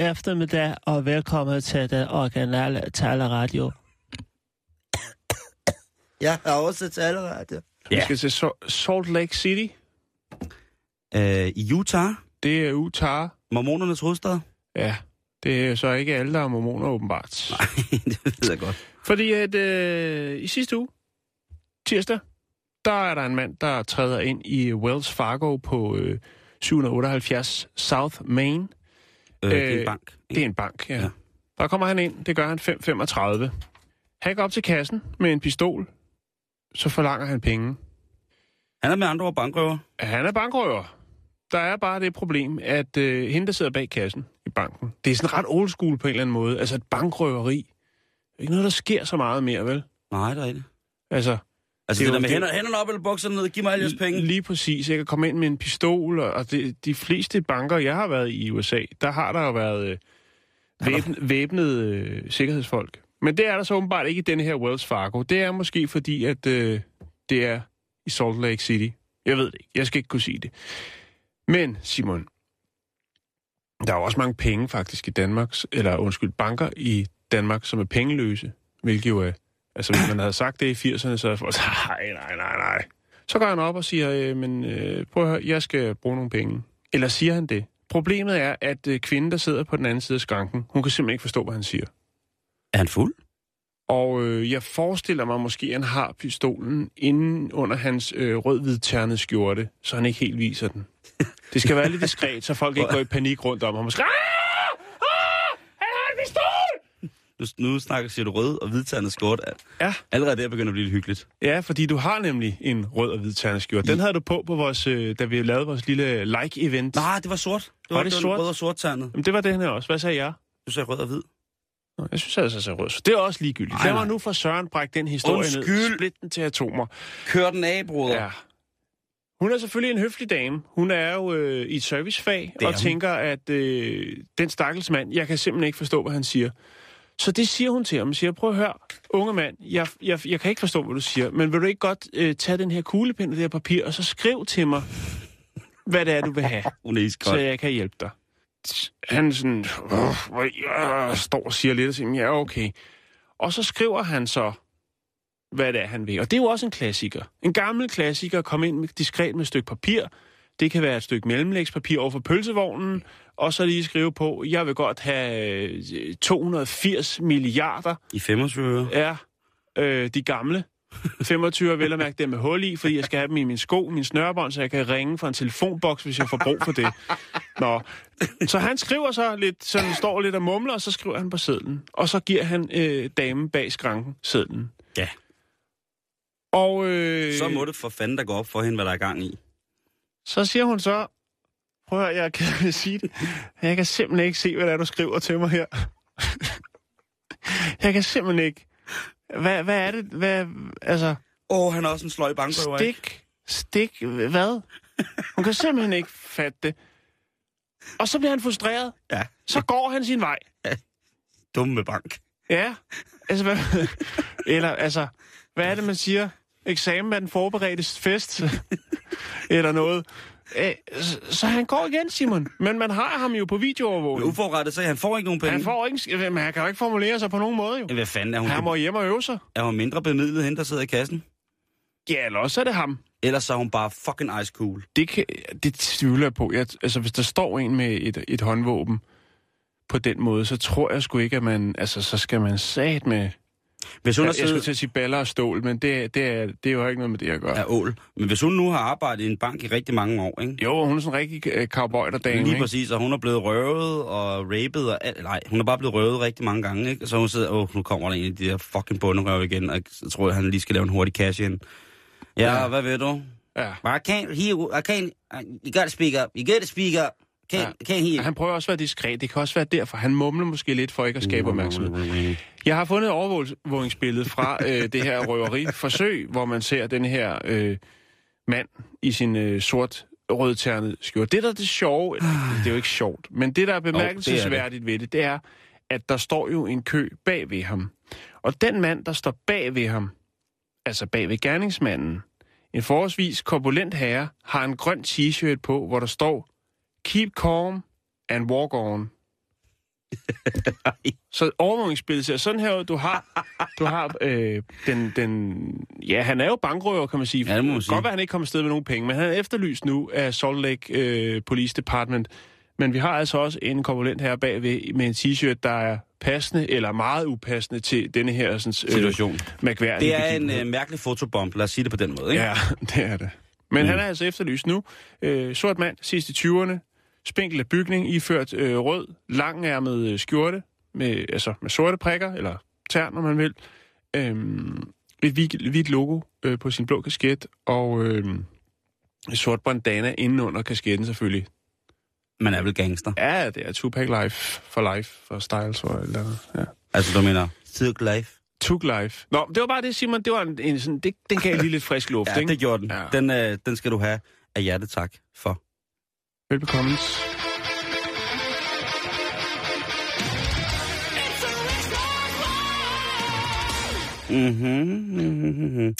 God eftermiddag og velkommen til den originale taleradio. Jeg har også taleradio. Ja. Vi skal til so- Salt Lake City. Øh, I Utah, Det er Utah. mormonernes hovedstad. Ja, det er så ikke alle, der er mormoner åbenbart. det ved jeg godt. Fordi at øh, i sidste uge, tirsdag, der er der en mand, der træder ind i Wells Fargo på øh, 778 South Main. Øh, det er Øh, en bank. Det er en bank, ja. Ja. ja. Der kommer han ind, det gør han 5.35. Han går op til kassen med en pistol, så forlanger han penge. Han er med andre ord bankrøver. Han er bankrøver. Der er bare det problem, at øh, hende, der sidder bag kassen i banken, det er sådan ret old school på en eller anden måde. Altså et bankrøveri. Det er ikke noget, der sker så meget mere, vel? Nej, det er det. Altså, Altså Det det, er der med det- hænder, hænderne op eller bukserne ned, giv mig alle jeres penge. Lige præcis. Jeg kan komme ind med en pistol, og- det, de fleste banker, jeg har været i USA, der har der jo været øh, væbn, væbnede øh, sikkerhedsfolk. Men det er der så åbenbart ikke i denne her Wells Fargo. Det er måske fordi, at øh, det er i Salt Lake City. Jeg ved det ikke. Jeg skal ikke kunne sige det. Men, Simon, der er jo også mange penge faktisk i Danmark, eller undskyld, banker i Danmark, som er pengeløse, hvilket jo er, altså hvis man havde sagt det i 80'erne, så er folk, nej, nej, nej, nej. Så går han op og siger, øh, men øh, prøv at høre, jeg skal bruge nogle penge. Eller siger han det? Problemet er, at øh, kvinden, der sidder på den anden side af skranken, hun kan simpelthen ikke forstå, hvad han siger. Er han fuld? Og øh, jeg forestiller mig måske, at han har pistolen inde under hans øh, rød-hvid skjorte, så han ikke helt viser den. Det skal være lidt diskret, så folk ikke går i panik rundt om ham og skriger, "Ah! Ah! Han har en pistol! Nu, nu snakker, siger du rød og hvidtandet skjort. Ja. Allerede der begynder at blive lidt hyggeligt. Ja, fordi du har nemlig en rød og hvid skjorte. Den havde du på, på vores, øh, da vi lavede vores lille like-event. Nej, det var sort. Det Var var, det det sort? rød og sort tandet. Jamen, det var den her også. Hvad sagde jeg? Du sagde rød og hvid. Nå, Jeg synes altså, så rød. Så det er også ligegyldigt. Nej, Lad mig nu for Søren brække den historie Undskyld. ned. Split den til atomer. Kør den af, broder. Ja. Hun er selvfølgelig en høflig dame. Hun er jo øh, i et servicefag Det er og hun. tænker, at øh, den stakkels mand, jeg kan simpelthen ikke forstå, hvad han siger. Så det siger hun til ham. Hun siger, prøv at høre, unge mand, jeg, jeg, jeg kan ikke forstå, hvad du siger, men vil du ikke godt øh, tage den her kuglepind og det her papir, og så skriv til mig, hvad det er, du vil have, Hun er så jeg kan hjælpe dig. Han sådan, øh, står og siger lidt og siger, ja, okay. Og så skriver han så, hvad det er, han vil. Og det er jo også en klassiker. En gammel klassiker at komme ind med diskret med et stykke papir. Det kan være et stykke mellemlægspapir over for pølsevognen, og så lige skrive på, jeg vil godt have øh, 280 milliarder I 25 øre. er øh, de gamle. 25 er vel at mærke dem med hul i, fordi jeg skal have dem i min sko, min snørebånd, så jeg kan ringe fra en telefonboks, hvis jeg får brug for det. Nå. Så han skriver så lidt, så han står lidt og mumler, og så skriver han på sedlen. Og så giver han øh, damen bag skranken sedlen. Ja. Og øh, Så må det for fanden, der går op for hende, hvad der er gang i. så siger hun så, prøv at høre, jeg kan sige det, jeg kan simpelthen ikke se, hvad det er, du skriver til mig her. jeg kan simpelthen ikke. Hvad, hvad er det? Hvad, altså, Åh, oh, han er også en sløj bankrøver, ikke? Stik, stik, hvad? Hun kan simpelthen ikke fatte det. Og så bliver han frustreret. Ja. Så går han sin vej. Dumme bank. Ja. Altså, hvad, eller altså, hvad er det, man siger? Eksamen er den forberedte fest. eller noget. Æ, så, så han går igen, Simon. Men man har ham jo på videoovervågning. uforrettet sagde, han får ikke nogen penge. Han får ikke, men han kan jo ikke formulere sig på nogen måde, jo. Hvad fanden er hun? Han må hjem og øve sig. Er hun mindre bemidlet, hende der sidder i kassen? Ja, eller også er det ham. Ellers så er hun bare fucking ice cool. Det, kan, det tvivler jeg på. Jeg, altså, hvis der står en med et, et håndvåben på den måde, så tror jeg sgu ikke, at man... Altså, så skal man sat med Hvis hun Jeg, har jeg skulle siddet til at sige baller og stål, men det, det, er, det er jo ikke noget med det at gøre. af ål, men hvis hun nu har arbejdet i en bank i rigtig mange år, ikke? Jo, hun er sådan en rigtig øh, cowboy der dame, Lige ikke? præcis, og hun er blevet røvet og rapet og alt. Nej, hun er bare blevet røvet rigtig mange gange, ikke? Så hun sidder, åh, nu kommer der en af de der fucking bunderøv igen, og så tror jeg, han lige skal lave en hurtig cash ind. Ja, Ja. hvad ved du? Ja. I can't hear you. I can't. You gotta speak up. You gotta speak up. Can't, Ja. hear you. Han prøver også at være diskret. Det kan også være derfor. Han mumler måske lidt for ikke at skabe opmærksomhed. Jeg har fundet et overvågningsbillede fra øh, det her røveriforsøg, hvor man ser den her øh, mand i sin øh, sort rødternet skjorte. Det der er det sjove, eller, det er jo ikke sjovt, men det der er bemærkelsesværdigt ved det, det er, at der står jo en kø bag ved ham. Og den mand, der står bag ved ham, altså bag ved gerningsmanden, en forholdsvis korpulent herre, har en grøn t-shirt på, hvor der står Keep calm and walk on. Så overvågningsbilledet ser sådan her ud. Du har, du har øh, den, den... Ja, han er jo bankrøver, kan man sige. Ja, det må man sige. Godt være, han ikke kommer afsted med nogen penge, men han er efterlyst nu af Salt Lake øh, Police Department. Men vi har altså også en korpulent her bagved med en t-shirt, der er passende eller meget upassende til denne her sådan, øh, Situation. Det er en øh, mærkelig fotobomb, lad os sige det på den måde, ikke? Ja, det er det. Men Mm. han er altså efterlyst nu. Øh, sort mand, sidst i 20'erne, spinkel af bygning, iført øh, rød, langærmet øh, skjorte, med, altså med sorte prikker, eller tern, om man vil. Øhm, et hvidt, hvidt logo øh, på sin blå kasket, og øh, et sort bandana inden under kasketten selvfølgelig. Man er vel gangster. Ja, det er Tupac Life for Life, for Styles og eller andet. Ja. Altså, du mener, Silk Life? Tug Life. Nå, det var bare det, Simon. Det var en, en sådan, det, den gav lige lidt frisk luft, Ja, ikke? det gjorde den. Ja. Den, øh, den skal du have af hjertet tak for. Velbekomme. Mhm, mhm, mhm.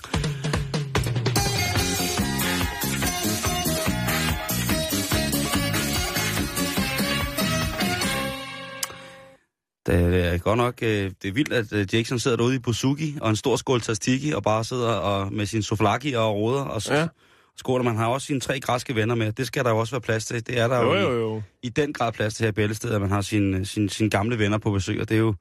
Det er godt nok, øh, det er vildt, at øh, Jackson sidder derude i Buzuki og en stor skål tastiki og bare sidder og, med sin souvlaki og roder og Ja. Skåler. Man har også sine tre græske venner med. Det skal der jo også være plads til. Det er der Jo, jo, jo, i- jo. i den grad plads til her i Bæltested, at man har sine sin, sin gamle venner på besøg. Og det er jo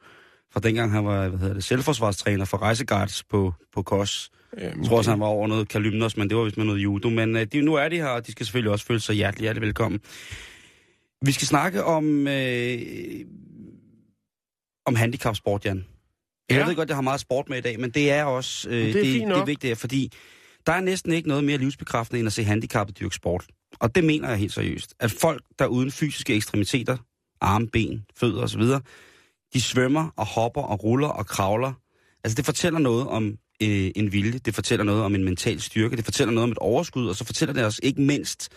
fra dengang, han var hvad hedder det, selvforsvarstræner for Rejseguards på, på KOS. Jamen, Jeg tror også, han var over noget kalymnos, men det var vist med noget judo. Men øh, de, nu er de her, og de skal selvfølgelig også føle sig hjertelig, hjertelig velkommen. Vi skal snakke om, øh, om handicapsport, Jan. Jeg Ja. ved godt, jeg har meget sport med i dag, men det er også øh, det er det, det er vigtigt, fordi der er næsten ikke noget mere livsbekræftende, end at se handicappet dyrke sport. Og det mener jeg helt seriøst. At folk, der er uden fysiske ekstremiteter, arme, ben, fødder osv., de svømmer og hopper og ruller og kravler. Altså det fortæller noget om øh, en vilje, det fortæller noget om en mental styrke, det fortæller noget om et overskud, og så fortæller det os ikke mindst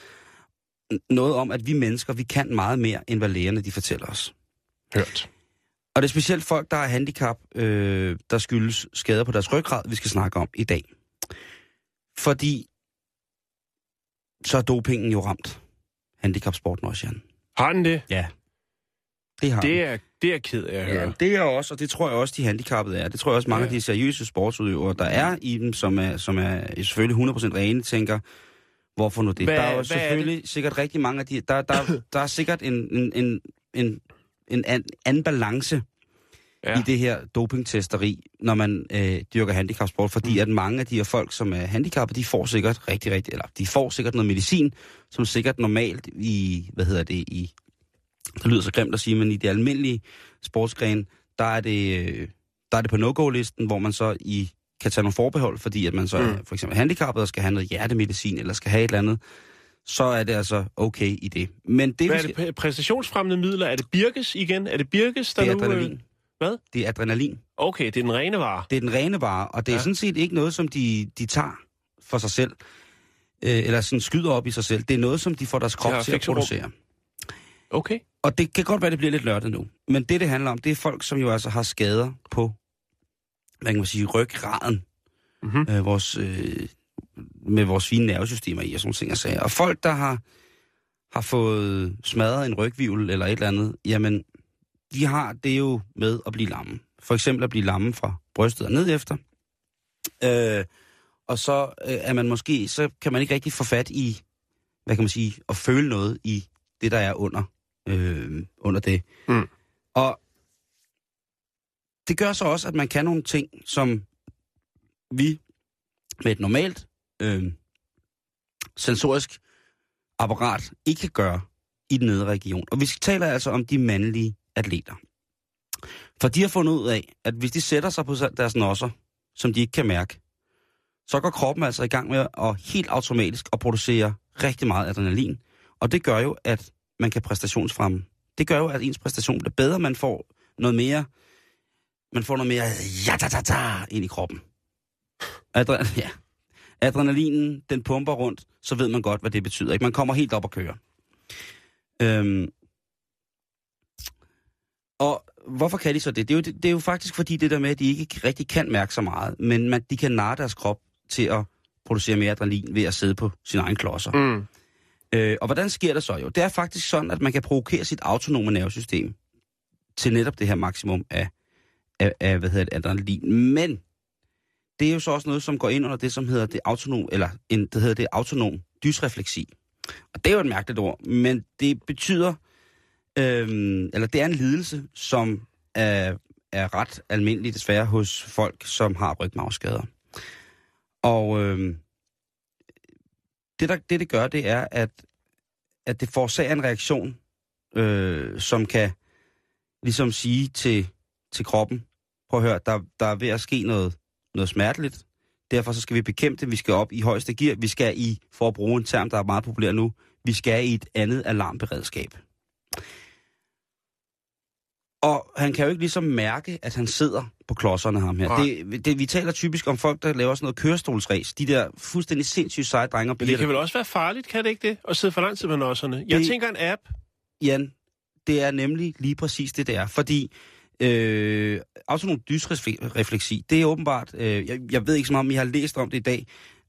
noget om, at vi mennesker, vi kan meget mere, end hvad lægerne de fortæller os. Hørt. Og det er specielt folk, der har handicap, øh, der skyldes skader på deres ryggrad, vi skal snakke om i dag. Fordi så er dopingen jo ramt handicapsporten også, Jan. Har den det? Ja. Det har. Det er, det er jeg ked af at høre. Ja, det er også, og det tror jeg også, de handicappede er. Det tror jeg også, mange Ja. af de seriøse sportsudøvere, der er i dem, som er, som er selvfølgelig 100% rene, tænker, hvorfor nu det? Hvad- der er jo hvad er selvfølgelig sikkert rigtig mange af de... Der, der, der er sikkert en, en, en, en, en an, anden balance Ja. i det her dopingtesteri, når man øh, dyrker handicapsport, fordi Mm. at mange af de her folk, som er handicappede, de får sikkert rigtig, rigtig, eller de får sikkert noget medicin, som sikkert normalt i, hvad hedder det, i, det lyder så grimt at sige, men i det almindelige sportsgren, der er det, øh, der er det på no-go-listen, hvor man så i kan tage nogle forbehold, fordi at man så mm. er for eksempel handicappet og skal have noget hjertemedicin, eller skal have et eller andet, så er det altså okay i det. Men det, Hvad er det? Præ- Præstationsfremmende midler? Er det Birkes igen? Er det Birkes, der det er nu... øh, adrenalin. Hvad? Det er adrenalin. Okay, det er den rene vare. Det er den rene vare, og det er Ja. sådan set ikke noget, som de, de tager for sig selv, øh, eller sådan skyder op i sig selv. Det er noget, som de får deres krop Ja, til at producere. Okay. Og det kan godt være, det bliver lidt lørdag nu. Men det, det handler om, det er folk, som jo altså har skader på, hvad kan man sige, ryggraden. Mhm. Øh, vores, øh, med vores fine nervesystemer i og sådan ting og sager. Og folk, der har, har fået smadret en rygvivl eller et eller andet, jamen, de har det jo med at blive lamme. For eksempel at blive lamme fra brystet og ned efter. Øh, og så øh, er man måske, så kan man ikke rigtig få fat i, hvad kan man sige, at føle noget i det, der er under, øh, under det. Mm. Og det gør så også, at man kan nogle ting, som vi med et normalt øh, sensorisk apparat ikke kan gøre i den nedre region. Og vi taler altså om de mandlige atleter. For de har fundet ud af, at hvis de sætter sig på deres nosser, som de ikke kan mærke, så går kroppen altså i gang med at helt automatisk at producere rigtig meget adrenalin. Og det gør jo, at man kan præstationsfremme. Det gør jo, at ens præstation bliver bedre. Man får noget mere, man får noget mere ja -da ta -da ind i kroppen. Adre, ja. Adrenalinen, den pumper rundt, så ved man godt, hvad det betyder. Ikke? Man kommer helt op og kører. Øhm. Og hvorfor kan de så det? Det er, jo, det er jo faktisk fordi det der med, at de ikke rigtig kan mærke så meget, men man, de kan narre deres krop til at producere mere adrenalin ved at sidde på sine egne klodser. Mm. Øh, og hvordan sker det så jo? Det er faktisk sådan, at man kan provokere sit autonome nervesystem til netop det her maksimum af, af, af hvad hedder det, adrenalin. Men det er jo så også noget, som går ind under det, som hedder det autonom, eller en, det hedder det autonom dysrefleksi. Og det er jo et mærkeligt ord, men det betyder, øhm, eller det er en lidelse, som er, er ret almindelig desværre hos folk, som har rygmavsskader. Og øhm, det, der, det, det gør, det er, at, at det forårsager en reaktion, øh, som kan ligesom sige til, til kroppen, prøv at høre, der, der er ved at ske noget, noget smerteligt. Derfor så skal vi bekæmpe det. Vi skal op i højeste gear. Vi skal i, for at bruge en term, der er meget populær nu, vi skal i et andet alarmberedskab. Og han kan jo ikke ligesom mærke, at han sidder på klodserne ham her. Det, det, vi taler typisk om folk, der laver sådan noget kørestolsræs. De der fuldstændig sindssygt seje drenge Men det kan vel også være farligt, kan det ikke det? At sidde for lang tid med nosserne. Jeg Det- tænker en app. Jan, det er nemlig lige præcis det, det er. Fordi øh, autonom dysrefleksi, det er åbenbart, øh, jeg, jeg ved ikke så meget, om I har læst om det i dag,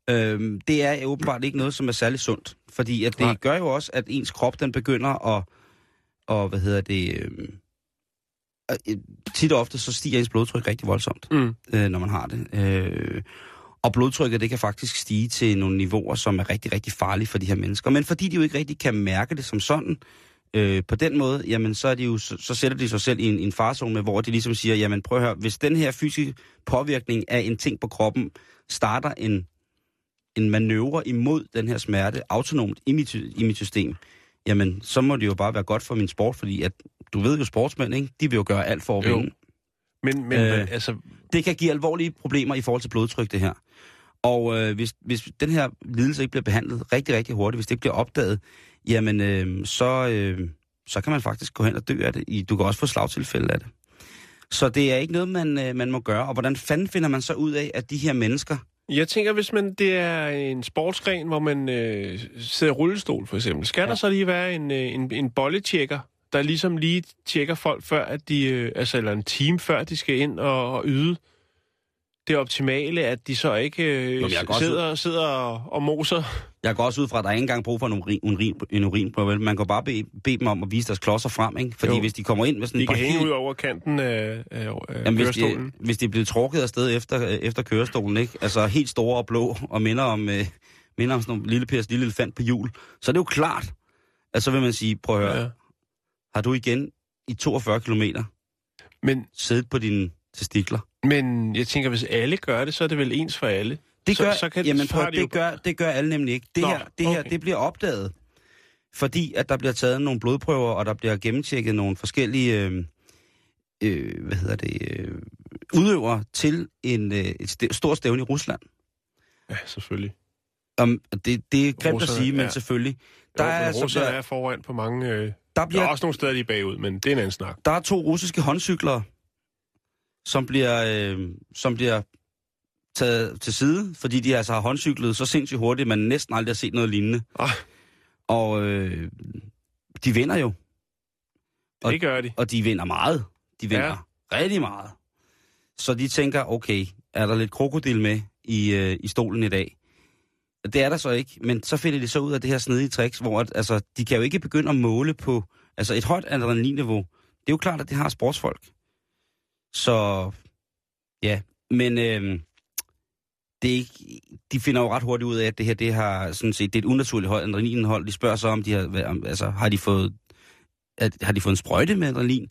øh, det er åbenbart ikke noget, som er særlig sundt. Fordi at det Nej. gør jo også, at ens krop, den begynder at, og hvad hedder det, øh, øh, tit og ofte, så stiger ens blodtryk rigtig voldsomt, Mm. øh, når man har det. Øh, og blodtrykket, det kan faktisk stige til nogle niveauer, som er rigtig, rigtig farlige for de her mennesker. Men fordi de jo ikke rigtig kan mærke det som sådan, øh, på den måde, jamen så, er de jo, så, så sætter de sig selv i en, en farzone, hvor de ligesom siger, jamen prøv at høre, hvis den her fysiske påvirkning af en ting på kroppen starter en, en manøvre imod den her smerte autonomt i mit, i mit system, jamen så må det jo bare være godt for min sport, fordi at, du ved jo sportsmænd, ikke? de vil jo gøre alt for at vinde. Men, men Øh. altså, Det kan give alvorlige problemer i forhold til blodtryk, det her. Og øh, hvis, hvis den her lidelse ikke bliver behandlet rigtig, rigtig hurtigt, hvis det ikke bliver opdaget, jamen øh, så, øh, så kan man faktisk gå hen og dø af det. I- Du kan også få slagtilfælde af det. Så det er ikke noget, man, øh, man må gøre. Og hvordan fanden finder man så ud af, at de her mennesker... jeg tænker, hvis man det er en sportsgren, hvor man øh, sidder i rullestol for eksempel, skal ja. der så lige være en, øh, en, en bolletjekker, der ligesom lige tjekker folk før, at de, øh, altså eller en team før de skal ind og, og yde det optimale, at de så ikke øh, jeg går også sidder, sidder og, og moser. Jeg går også ud fra, at der er ikke engang brug for en urin, urin, en urinprøve. vel? Man kan bare bede, bede dem om at vise deres klodser frem, ikke? Fordi Jo. hvis de kommer ind med sådan De et kan hænge helt- ud over kanten af, af, af Jamen, hvis, kørestolen. de, hvis de bliver trukket afsted efter, øh, efter kørestolen, ikke? Altså helt store og blå, og minder om, øh, minder om sådan nogle lille pers, lille elefant på hjul, så er det jo klart, at så vil man sige, prøv at høre. Ja. har du igen i 42 kilometer Men, siddet på dine testikler? Men jeg tænker, hvis alle gør det, så er det vel ens for alle. Det Så- gør, så kan- jamen, så prøv, har de jo- det, gør, det gør alle nemlig ikke. Det, Nå, her, det, her, okay. det bliver opdaget, fordi at der bliver taget nogle blodprøver, og der bliver gennemtjekket nogle forskellige øh, øh, hvad hedder det, øh, udøvere til en, øh, et st- stort stævne i Rusland. Ja, selvfølgelig. Um, det, det er grimt at sige, men ja. selvfølgelig. Der Der jo, er, men altså, der, er foran på mange... Øh, der, der bliver, er også nogle steder, de er bagud, men det er en anden snak. der er to russiske håndcykler, som bliver, øh, som bliver taget til side, fordi de altså har håndcyklet så sindssygt hurtigt, man næsten aldrig har set noget lignende. Ej. Og øh, de vinder jo, Og- Det gør de. og de vinder meget. De vinder ja. rigtig meget. Så de tænker, okay, er der lidt krokodil med i, øh, i stolen i dag? Det er der så ikke, men så finder de så ud af det her snedige tricks, hvor at, altså, de kan jo ikke begynde at måle på altså et højt adrenalinniveau. Det er jo klart, at det har sportsfolk. Så ja, men øh, det er ikke, de finder jo ret hurtigt ud af, at det her det har sådan set, det er et unaturligt højt adrenalinindhold. De spørger så, om de har, om- altså, har de fået at, har de fået en sprøjte med adrenalin?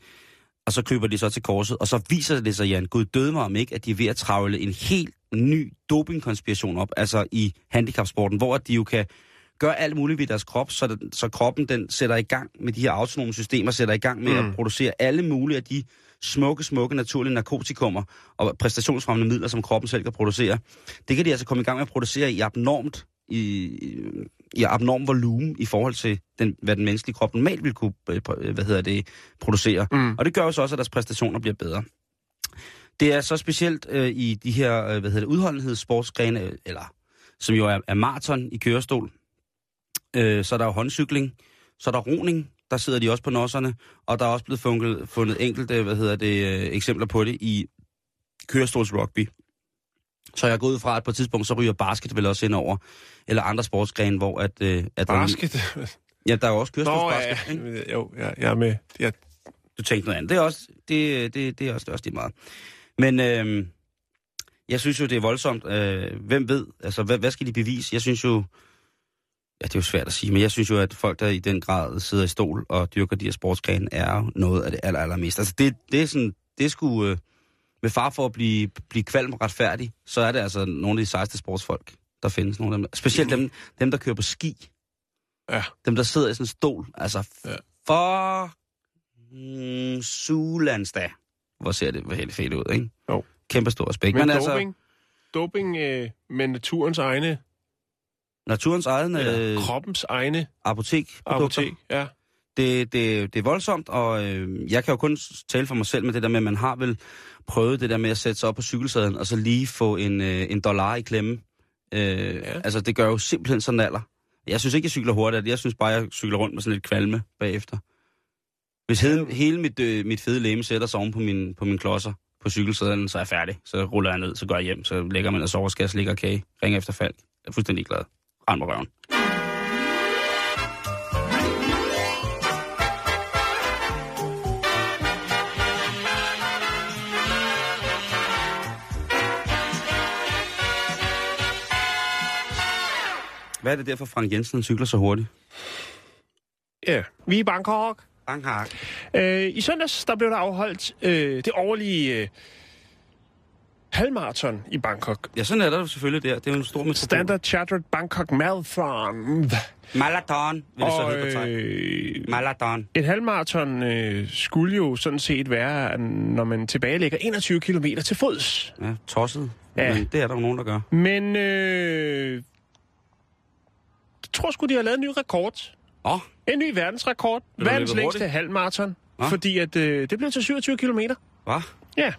og så kryber de så til korset, og så viser det sig, Jan, Gud døde mig om ikke, at de er ved at travle en helt ny dopingkonspiration op, altså i handicapsporten, hvor de jo kan gøre alt muligt ved deres krop, så, den, så kroppen den sætter i gang med de her autonome systemer, sætter i gang med mm. at producere alle mulige af de smukke, smukke naturlige narkotikummer og præstationsfremmende midler, som kroppen selv kan producere. Det kan de altså komme i gang med at producere i abnormt i, i abnorm volumen i forhold til, den, hvad den menneskelige krop normalt vil kunne øh, øh, hvad hedder det, producere. Mm. Og det gør jo så også, at deres præstationer bliver bedre. Det er så specielt øh, i de her øh, hvad hedder det, udholdenhedssportsgrene, eller som jo er, er maraton i kørestol. Øh, så er der jo håndcykling, så er der roning, der sidder de også på nosserne, og der er også blevet fundet, fundet enkelte hvad hedder det, øh, eksempler på det i kørestolsrugby. Så jeg gået ud fra, at på et tidspunkt, så ryger basket vel også ind over, eller andre sportsgrene, hvor at... Øh, at Basket? Der, ja, der er jo også Nå, kørestolsbasket, ja, ikke? jo, ja, jeg er med. Jeg, Du tænkte noget andet. Det er også, det, det, det er også, det er også lige meget. Men øh, jeg synes jo, det er voldsomt. Øh, hvem ved? Altså, hvad, hvad skal de bevise? Jeg synes jo... Ja, det er jo svært at sige, men jeg synes jo, at folk, der i den grad sidder i stol og dyrker de her sportsgrene, er jo noget af det aller, allermest. Altså, det, det er sådan... Det sgu... Øh, med far for at blive, blive kvalm retfærdig, så er det altså nogle af de sejeste sportsfolk, der findes. Nogle af dem. Specielt dem, dem, der kører på ski. Ja. Dem, der sidder i sådan en stol. Altså, Ja. for mm, Sulandsdag. Hvor ser det helt fedt ud, ikke? Jo. Kæmpe stor respekt. men Men, doping, altså, doping øh, med naturens egne, naturens egen øh, kroppens egne apotek, apotek. Ja. det, det, det er voldsomt, og øh, jeg kan jo kun tale for mig selv med det der med, at man har vel prøvet det der med at sætte sig op på cykelsadlen, og så lige få en, øh, en dollar i klemme. Øh, ja. Altså, det gør jo simpelthen sådan alder. Jeg synes ikke, jeg cykler hurtigt. Jeg synes bare, jeg cykler rundt med sådan lidt kvalme bagefter. Hvis hele, hele mit, øh, mit fede læme sætter sig oven på min, på min klodser på cykelsadlen, så er jeg færdig. Så ruller jeg ned, så går jeg hjem, så lægger man og sover, skal jeg slikke og kage. Ringer efter falk. Jeg er fuldstændig glad. På røven. Hvad er det der for Frank Jensen, cykler så hurtigt? ja. Vi er i Bangkok. Bangkok. Øh, I søndags der blev der afholdt øh, det årlige øh, halvmarathon i Bangkok. Ja, sådan er der selvfølgelig der. Det er jo en stor metropol. Standard Chartered Bangkok Marathon. Marathon, vil det så hedde på øh, Marathon. et halvmarathon øh, skulle jo sådan set være, når man tilbagelægger 21 km til fods. Ja, tosset. Ja. Men det er der jo nogen, der gør. Men øh, jeg tror sgu, de har lavet en ny rekord. Åh, oh, En ny verdensrekord. du Verdens længste halvmarathon. Hva? Fordi at øh, det blev til 27 km. hvad? Ja.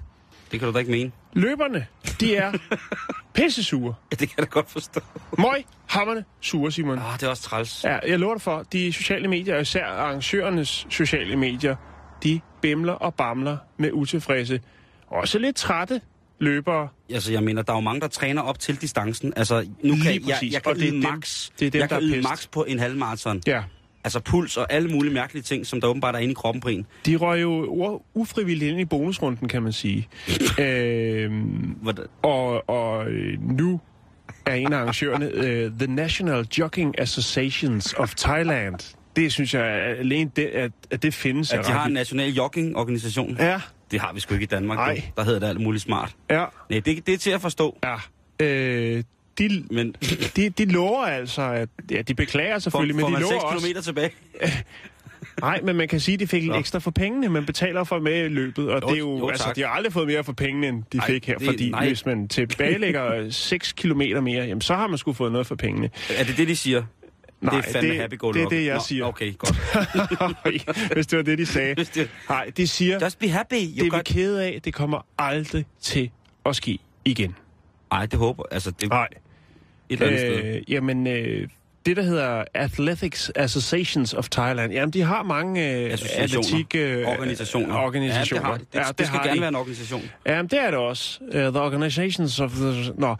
Det kan du da ikke mene. Løberne, de er pissesure. Ja, det kan jeg da godt forstå. Møg, hammerne, sure, Simon. Ah, det er også træls. Ja, jeg lover dig for, de sociale medier, og især arrangørernes sociale medier, de bimler og bamler med utilfredse, også lidt trætte løbere. Altså, jeg mener, der er jo mange, der træner op til distancen. Altså, nu Lige kan jeg, præcis, jeg kan og det er dem- max. det er dem, jeg der kan er yde pest. max på en halvmarathon. Ja, Altså puls og alle mulige mærkelige ting, som der åbenbart er inde i kroppen på en. de røg jo ufrivilligt ind i bonusrunden, kan man sige. øhm, Hvordan? og, og øh, nu er en af arrangørerne uh, The National Jogging Associations of Thailand. Det synes jeg at alene, det, at, at det findes. At de har en national jogging-organisation. Ja, Det har vi sgu ikke i Danmark. Nej. Der hedder det alt muligt smart. ja, Nej, det, det er til at forstå. ja. Øh, de, Men de, de lover altså, at ja, de beklager selvfølgelig, får men de lover 6 også... km tilbage? Nej, men man kan sige, at de fik Nå. ekstra for pengene. Man betaler for med i løbet, og Jo, det er jo, jo, altså, de har aldrig fået mere for pengene, end de Ej, fik her. det- fordi nej. hvis man tilbagelægger 6 kilometer mere, jamen, så har man sgu fået noget for pengene. Er det det, de siger? Nej, det er fandme det- happy go det er det, jeg Nå, siger. Okay, godt. hvis det var det, de sagde. Det- Nej, de siger, Just be happy. det You er vi got... kede af, det kommer aldrig til at ske igen. Nej, det håber Altså, det er Nej. Eller andet sted. Øh, jamen, øh, det der hedder Athletics Associations of Thailand, jamen de har mange øh, atletik... Øh, Organisationer. organisationer. Ja, det, har, de. det, ja, det, det skal har gerne de. være en organisation. Jamen, det er det også. Uh, the Organizations of the... Nå.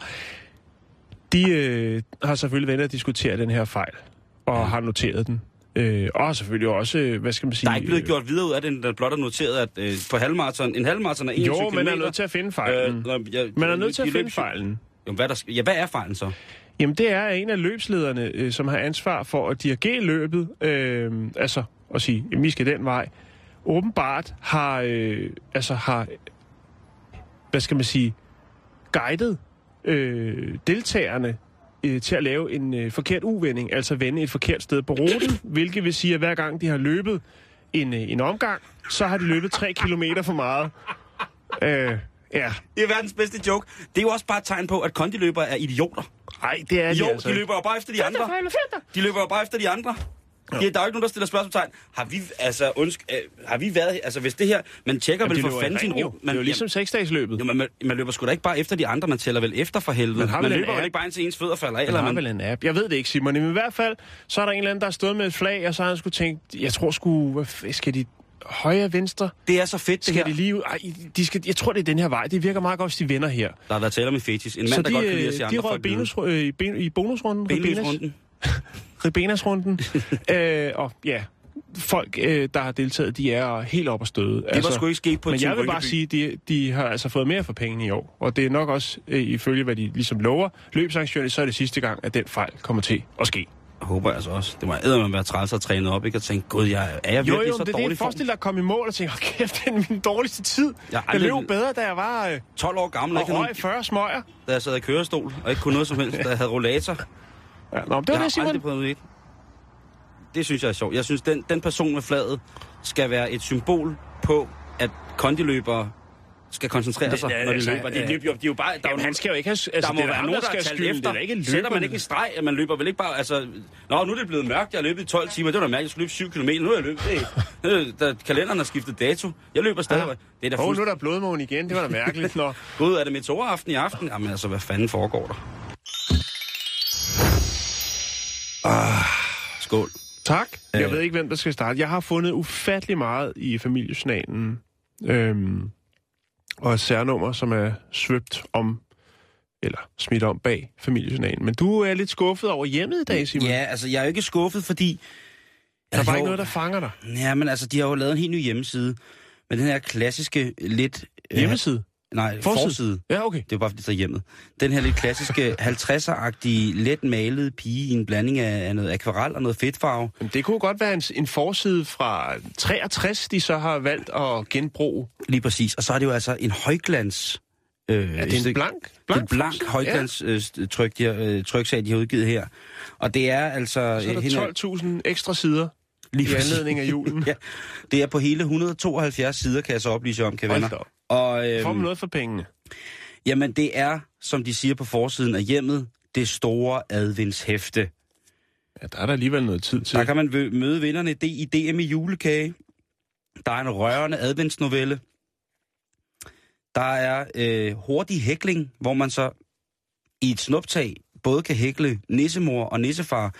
De øh, har selvfølgelig vendt at diskutere den her fejl, og ja. har noteret den. Øh, og selvfølgelig også, øh, hvad skal man sige... Der er ikke blevet øh, gjort videre ud af det, der blot er noteret, at øh, på halvmarathon, en halvmarathon er 21 Jo, man er nødt til at finde fejlen. Øh, jeg, man er nødt til at de finde fejlen. Jo, hvad, der, ja, hvad er fejlen så? Jamen, det er en af løbslederne, øh, som har ansvar for at dirigere løbet, øh, altså at sige, at vi skal den vej. åbenbart har, øh, altså har, hvad skal man sige, guidet øh, deltagerne øh, til at lave en øh, forkert uvending, altså vende et forkert sted på ruten, hvilket vil sige, at hver gang de har løbet en, øh, en omgang, så har de løbet 3 kilometer for meget. Øh, ja, Det er verdens bedste joke. Det er jo også bare et tegn på, at kondiløbere er idioter nej, det er Jo, de altså. de løber jo bare efter de andre. De løber jo bare efter de andre. Ja. Der er jo ikke nogen, der stiller spørgsmålstegn. Har vi, altså, undskyld, øh, har vi været, altså hvis det her, man tjekker Jamen, vel for fanden sin jo. ro. Det er jo ligesom seksdagsløbet. Jo, man, man, man løber sgu da ikke bare efter de andre, man tæller vel efter for helvede. Man har man løber vel app. ikke bare indtil ens fødder falder af, Eller eller har man... vel en app. Jeg ved det ikke, Simon. Men i hvert fald, så er der en eller anden, der har stået med et flag, og så har han skulle tænkt, jeg tror sgu, hvad skal de højre, venstre? Det er så fedt, det Skal her. de lige? Ej, de skal, jeg tror, det er den her vej. Det virker meget godt, hvis de vender her. Der er der tale om en fetis. En mand, så der de, godt kan lide at øh, se de andre folk benus, øh, i, ben, i bonusrunden. Benløsrunden. Ribenas-runden. øh, og ja, folk, øh, der har deltaget, de er helt op og støde. Det var sgu ikke sket på Men jeg vil bare sige, de, de har altså fået mere for pengene i år. Og det er nok også, øh, ifølge hvad de ligesom lover, løbsarrangørerne, så er det sidste gang, at den fejl kommer til at ske. Håber jeg altså også. Det må eddermame være træls at træne op, ikke? Og tænke, gud, jeg, er jeg Jo, virkelig jo, så men det er dårlig det. form? Forestil dig at komme i mål og tænke, hold kæft, det er min dårligste tid. Jeg Jeg, løb bedre, da jeg var øh, 12 år gammel, og ikke? Røg 40 smøger. da jeg sad i kørestol og ikke kunne noget som helst, da jeg havde rollator. Ja, nå, det var jeg det, Simon. prøvet det. Det synes jeg er sjovt. Jeg synes, den, den person med flaget skal være et symbol på, at kondiløbere skal koncentrere Det- sig, når de løber. De, ja. de, er jo bare... Der, er Jamen, han skal jo ikke have... Altså, der må det er være nogen, der skal skylde. efter. Det er ikke Sætter man ikke en streg, at man løber vel ikke bare... Altså, Nå, nu er det blevet mørkt. Jeg har løbet i 12 timer. Det var da mærkeligt. Jeg skulle løbe 7 km. Nu har jeg løbet... Det, der, kalenderen har skiftet dato. Jeg løber stadig. Ja. Det er da oh, nu er der blodmåne igen. Det var da mærkeligt. Nå. Gud, er det meteoraften i aften? Jamen altså, hvad fanden foregår der? Ah, skål. Tak. Jeg ved ikke, hvem der skal starte. Jeg har fundet ufattelig meget i familiejournalen. Øhm, og et særnummer, som er svøbt om, eller smidt om bag familiejournalen. Men du er lidt skuffet over hjemmet i dag, Simon. Ja, altså, jeg er jo ikke skuffet, fordi... Der er bare Jo, ikke noget, der fanger dig. Ja, men altså, de har jo lavet en helt ny hjemmeside. Med den her klassiske, lidt... øh, Hjemmeside? Nej, Forside? forside. Ja, okay. Det er bare fordi, der er hjemmet. Den her lidt klassiske 50'er-agtige, let malede pige i en blanding af, af noget akvarel og noget fedtfarve. Men det kunne godt være en, en forside fra 63, de så har valgt at genbruge. Lige præcis. Og så er det jo altså en højglans... Øh, Er det en blank? Det er blank en blank forside? højglans øh, tryk, de har, øh, tryksag, de har udgivet her. Og det er altså... Ja. Så er øh, der 12.000 ekstra sider lige i anledning af julen. ja, det er på hele 172 sider, kan jeg så oplyse om, kan venner. Og Får man øh, noget for pengene? jamen, det er, som de siger på forsiden af hjemmet, det store adventshæfte. Ja, der er der alligevel noget tid til. Der kan man møde vinderne i DM i julekage. Der er en rørende adventsnovelle. Der er øh, hurtig hækling, hvor man så i et snuptag både kan hækle nissemor og nissefar,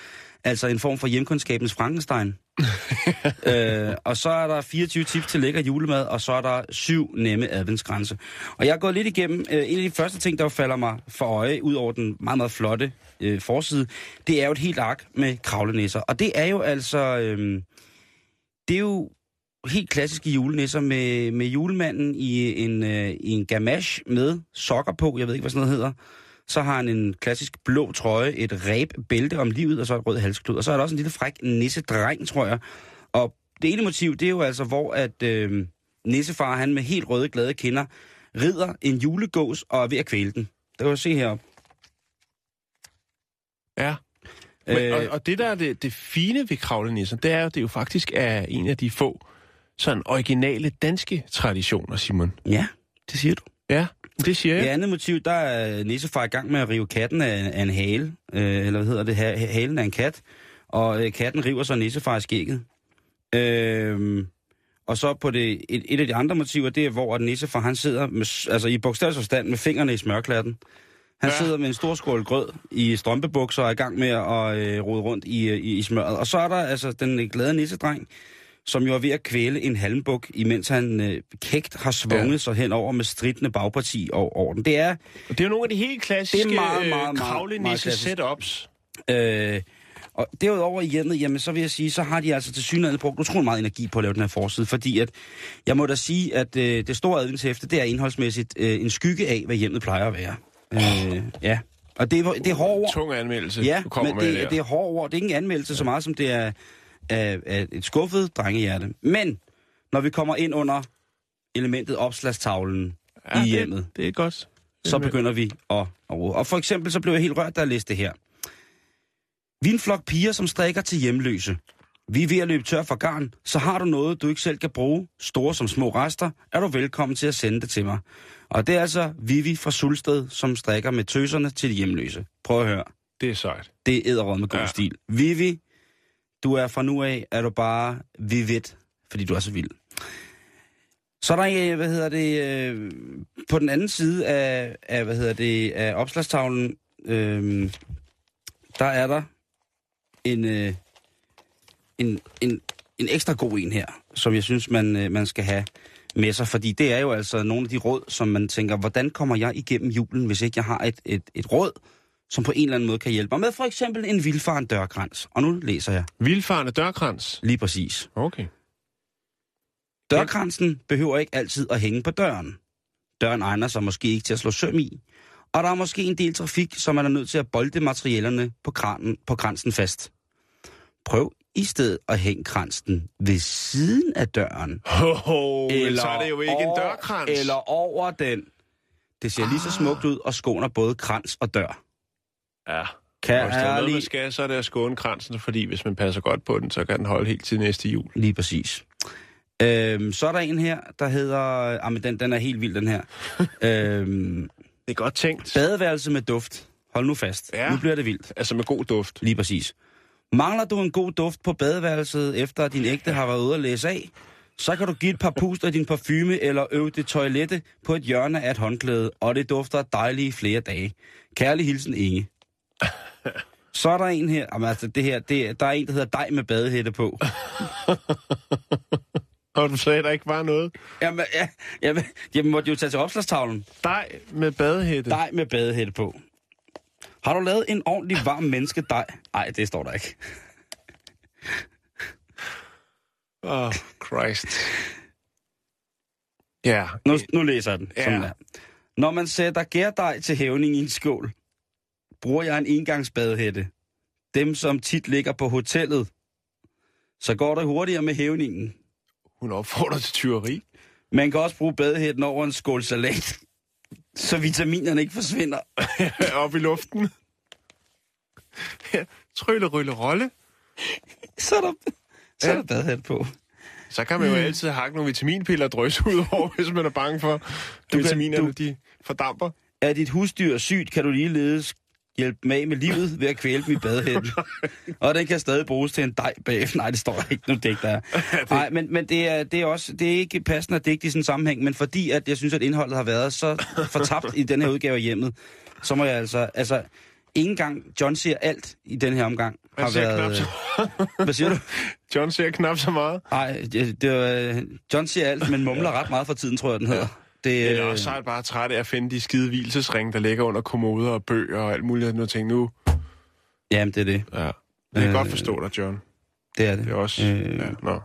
altså en form for hjemkundskabens Frankenstein. øh, og så er der 24 tips til lækker julemad, og så er der syv nemme adventsgrænse. Og jeg er gået lidt igennem, øh, en af de første ting, der falder mig for øje, ud over den meget, meget flotte øh, forside, det er jo et helt ark med kravlenisser. Og det er jo altså, øh, det er jo helt klassiske julenisser med, med julemanden i en, øh, i en gamache med sokker på, jeg ved ikke, hvad sådan noget hedder. Så har han en klassisk blå trøje, et ræb bælte om livet, og så et rød halsklud. Og så er der også en lille fræk nissedreng, tror jeg. Og det ene motiv, det er jo altså, hvor at øh, nissefar, han med helt røde, glade kinder, rider en julegås og er ved at kvæle den. Det kan du se heroppe. Ja. Men, Øh, og, og det, der er det, det fine ved kravlenissen, det er jo, det er jo faktisk er en af de få sådan originale danske traditioner, Simon. Ja, det siger du. Ja, det siger Det jeg. andet motiv, der er nissefar i gang med at rive katten af, af en hale, øh, eller hvad hedder det, ha- halen af en kat, og øh, katten river så nissefar i skægget. Øh, og så på det, et, et af de andre motiver, det er, hvor at nissefar, han sidder med, altså i bogstavsforstand med fingrene i smørklatten. Han Ja. ja. sidder med en stor skål grød i strømpebukser og er i gang med at øh, rode rundt i, øh, i, i smøret. Og så er der altså den glade nissedreng, som jo er ved at kvæle en halmbuk, imens han øh, kægt har svunget Ja. ja. sig hen over med stridende bagparti over, over den. Det er, Og det er jo nogle af de helt klassiske Det er meget, meget, meget, meget kravlenisse klassisk. setups. Øh, og derudover i hjemmet, jamen så vil jeg sige, så har de altså til synligheden brugt utrolig meget energi på at lave den her forside, fordi at, jeg må da sige, at øh, det store adventshæfte, det er indholdsmæssigt øh, en skygge af, hvad hjemmet plejer at være. Øh, ja, og det, er- det er hårde ord. Tung anmeldelse, Ja, du kommer men med det, der. det er hårde ord. Det er ikke en anmeldelse så meget, som det er af, af et skuffet drengehjerte. Men når vi kommer ind under elementet opslagstavlen Ja, i det- hjemmet, Det er godt. så begynder vi at, at rode. Og for eksempel så blev jeg helt rørt, da jeg læste det her. Vi er en flok piger, som strikker til hjemløse. Vi er ved at løbe tør for garn, så har du noget, du ikke selv kan bruge, store som små rester, er du velkommen til at sende det til mig. Og det er altså Vivi fra Sulsted, som strikker med tøserne til de hjemløse. Prøv at høre. Det er sejt. Det er æderråd med god. Ja. stil. Vivi, du er fra nu af, er du bare vivid, fordi du er så vild. Så er der, øh, hvad hedder det, øh, på den anden side af, af hvad hedder det, af opslagstavlen, øh, der er der en, øh, en, en, en ekstra god en her, som jeg synes, man, øh, man skal have med sig, fordi det er jo altså nogle af de råd, som man tænker, hvordan kommer jeg igennem julen, hvis ikke jeg har et, et, et råd, som på en eller anden måde kan hjælpe mig med for eksempel en vildfaren dørkrans. Og nu læser jeg Vildfarende dørkrans. lige præcis. Okay. Dørkransen behøver ikke altid at hænge på døren. Døren egner sig måske ikke til at slå søm i. Og der er måske en del trafik, som man er nødt til at bolde materialerne på, kranen, på kransen fast. Prøv i stedet at hænge kransen ved siden af døren. Ho, ho, eller så er det jo ikke en over- dørkrans. Eller over den. Det ser lige så smukt ud og skåner både krans og dør. Ja. Kan Og hvis der er noget, man skal, så er det at skåne kransen, fordi hvis man passer godt på den, så kan den holde helt til næste jul. Lige præcis. Øhm, så er der en her, der hedder... Ah, men den, den er helt vild, den her. øhm, Det er godt tænkt. badeværelse med duft. Hold nu fast. Ja. Nu bliver det vildt. Altså med god duft. Lige præcis. Mangler du en god duft på badeværelset, efter at din ægte har været ude at læse af, så kan du give et par puster i din parfume eller øve det toilette på et hjørne af et håndklæde, og det dufter dejligt i flere dage. Kærlig hilsen, Inge. Så er der en her, jamen altså det her, det, der er en, der hedder dig med badehætte på. Og du sagde, at der ikke var noget. Jamen, ja, jamen, jeg måtte jo tage til opslagstavlen. Dej med badehætte. Dig med badehætte på. Har du lavet en ordentlig varm menneske dig? Nej, det står der ikke. Oh, Christ. Ja. Nu, nu læser jeg den. Ja. Sådan der. Når man sætter gærdej til hævning i en skål, bruger jeg en engangsbadehætte. Dem, som tit ligger på hotellet. Så går det hurtigere med hævningen. Hun opfordrer til tyveri. Man kan også bruge badehætten over en skål salat, så vitaminerne ikke forsvinder. Op i luften. Trylle, rylle, rolle. Så er der, så er der badehætte på. Så kan man jo altid hakke nogle vitaminpiller og drøse ud over, hvis man er bange for, at vitaminerne du- de fordamper. Er dit husdyr sygt, kan du ligeledes hjælpe med af med livet ved at kvæle dem i badehætten. og den kan stadig bruges til en dej bagefter. Nej, det står der ikke. Nu digter jeg. Nej, men, men det, er, det, er også, det er ikke passende at digte i sådan en sammenhæng, men fordi at jeg synes, at indholdet har været så fortabt i den her udgave af hjemmet, så må jeg altså... altså ikke engang John siger alt i den her omgang. Han Har siger været, knap Hvad siger du? John ser knap så meget. Nej, det, det var, John siger alt, men mumler ret meget for tiden, tror jeg, den hedder. Det, Eller øh, også er bare træt af at finde de skide hvilesesringe, der ligger under kommoder og bøger og alt muligt. Nu tænker nu, Jamen, det er det. ja, jeg kan Øh, godt forstå dig, John. Det er det. Det er også... Øh, Ja, nå.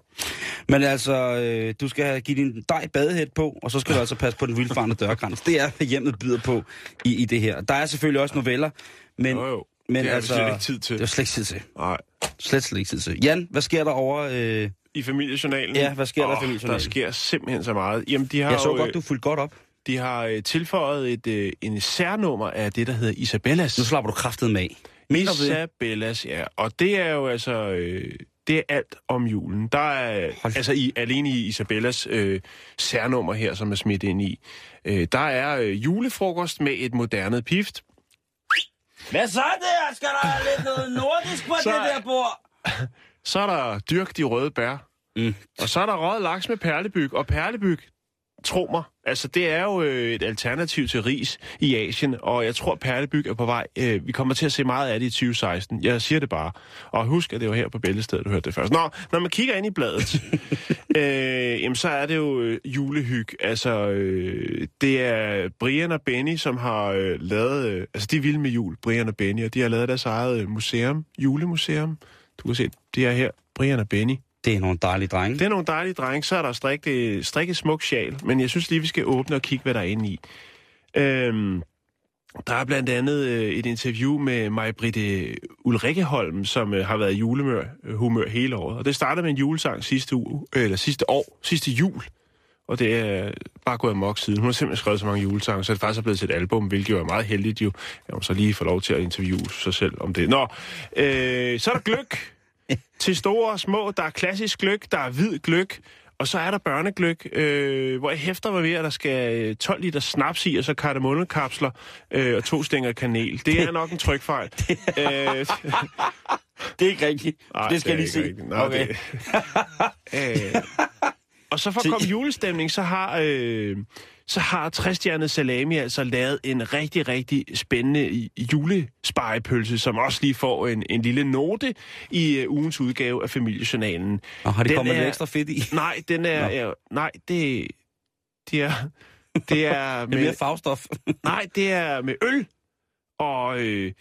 Men altså, øh, du skal have give din dej badehæt på, og så skal du altså passe på den vildfarne dørkrans. Det er, hvad hjemmet byder på i, i det her. Der er selvfølgelig også noveller, men, Jo, jo. men det er altså, slet ikke tid til. Det er slet ikke tid til. Nej. Slet, slet ikke tid til. Jan, hvad sker der over... Øh, I familiejournalen? Ja, hvad sker der i familiejournalen? Der sker simpelthen så meget. Jamen, de har jeg så jo, godt, du fulgte godt op. de har øh, tilføjet et, øh, en særnummer af det, der hedder Isabellas. Nu slapper du kraftet med af. Det? Isabellas, ja. Og det er jo altså... Øh, det er alt om julen. Der er, Hold- altså i, alene i Isabellas øh, særnummer her, som er smidt ind i, øh, der er øh, julefrokost med et moderne pift. Hvad så der? Skal der lidt noget nordisk på Så- det der bord? Så er der dyrk de røde bær. Mm. Og så er der røget laks med perlebyg. Og perlebyg, tro mig, altså det er jo øh, et alternativ til ris i Asien. Og jeg tror, perlebyg er på vej. Øh, vi kommer til at se meget af det i 2016. Jeg siger det bare. Og husk, at det var her på Bæltestedet, du hørte det først. Nå, når man kigger ind i bladet, øh, jamen, så er det jo øh, julehyg. Altså, øh, det er Brian og Benny, som har øh, lavet... Øh, altså, de er vilde med jul, Brian og Benny. Og de har lavet deres eget øh, museum, julemuseum. Du kan se, det er her, Brian og Benny. Det er nogle dejlige drenge. Det er nogle dejlige drenge. Så er der strikket, strikket smuk sjal. Men jeg synes lige, vi skal åbne og kigge, hvad der er inde i. Øhm, Der er blandt andet øh, et interview med mig, Britte Ulrikkeholm, som øh, har været i julemør øh, humør hele året. Og det startede med en julesang sidste, uge, øh, eller sidste år, sidste jul. Og det er bare gået amok siden. Hun har simpelthen skrevet så mange julesange, så det faktisk er blevet til et album, hvilket jo er meget heldigt jo, at hun så lige får lov til at interviewe sig selv om det. Nå, øh, så er der gløk til store og små. Der er klassisk gløk, der er hvid gløk, og så er der børnegløk, øh, hvor jeg hæfter mig ved, at der skal 12 liter snaps i, og så kardemollekapsler øh, og to stænger kanel. Det er nok en trykfejl. øh, Det er ikke rigtigt. Nej, det skal er jeg lige se. Nå, Okay. det- øh, og så for at komme julestemning, så har, øh, så har Tristjernet Salami altså lavet en rigtig, rigtig spændende julespejepølse, som også lige får en, en lille note i øh, ugens udgave af Familiejournalen. Og har de Den kommet lidt er- ekstra fedt i? Nej, den er... Nå. er nej, det, det er... Det er Det er mere med, farvestof. nej, det er med øl og, øh,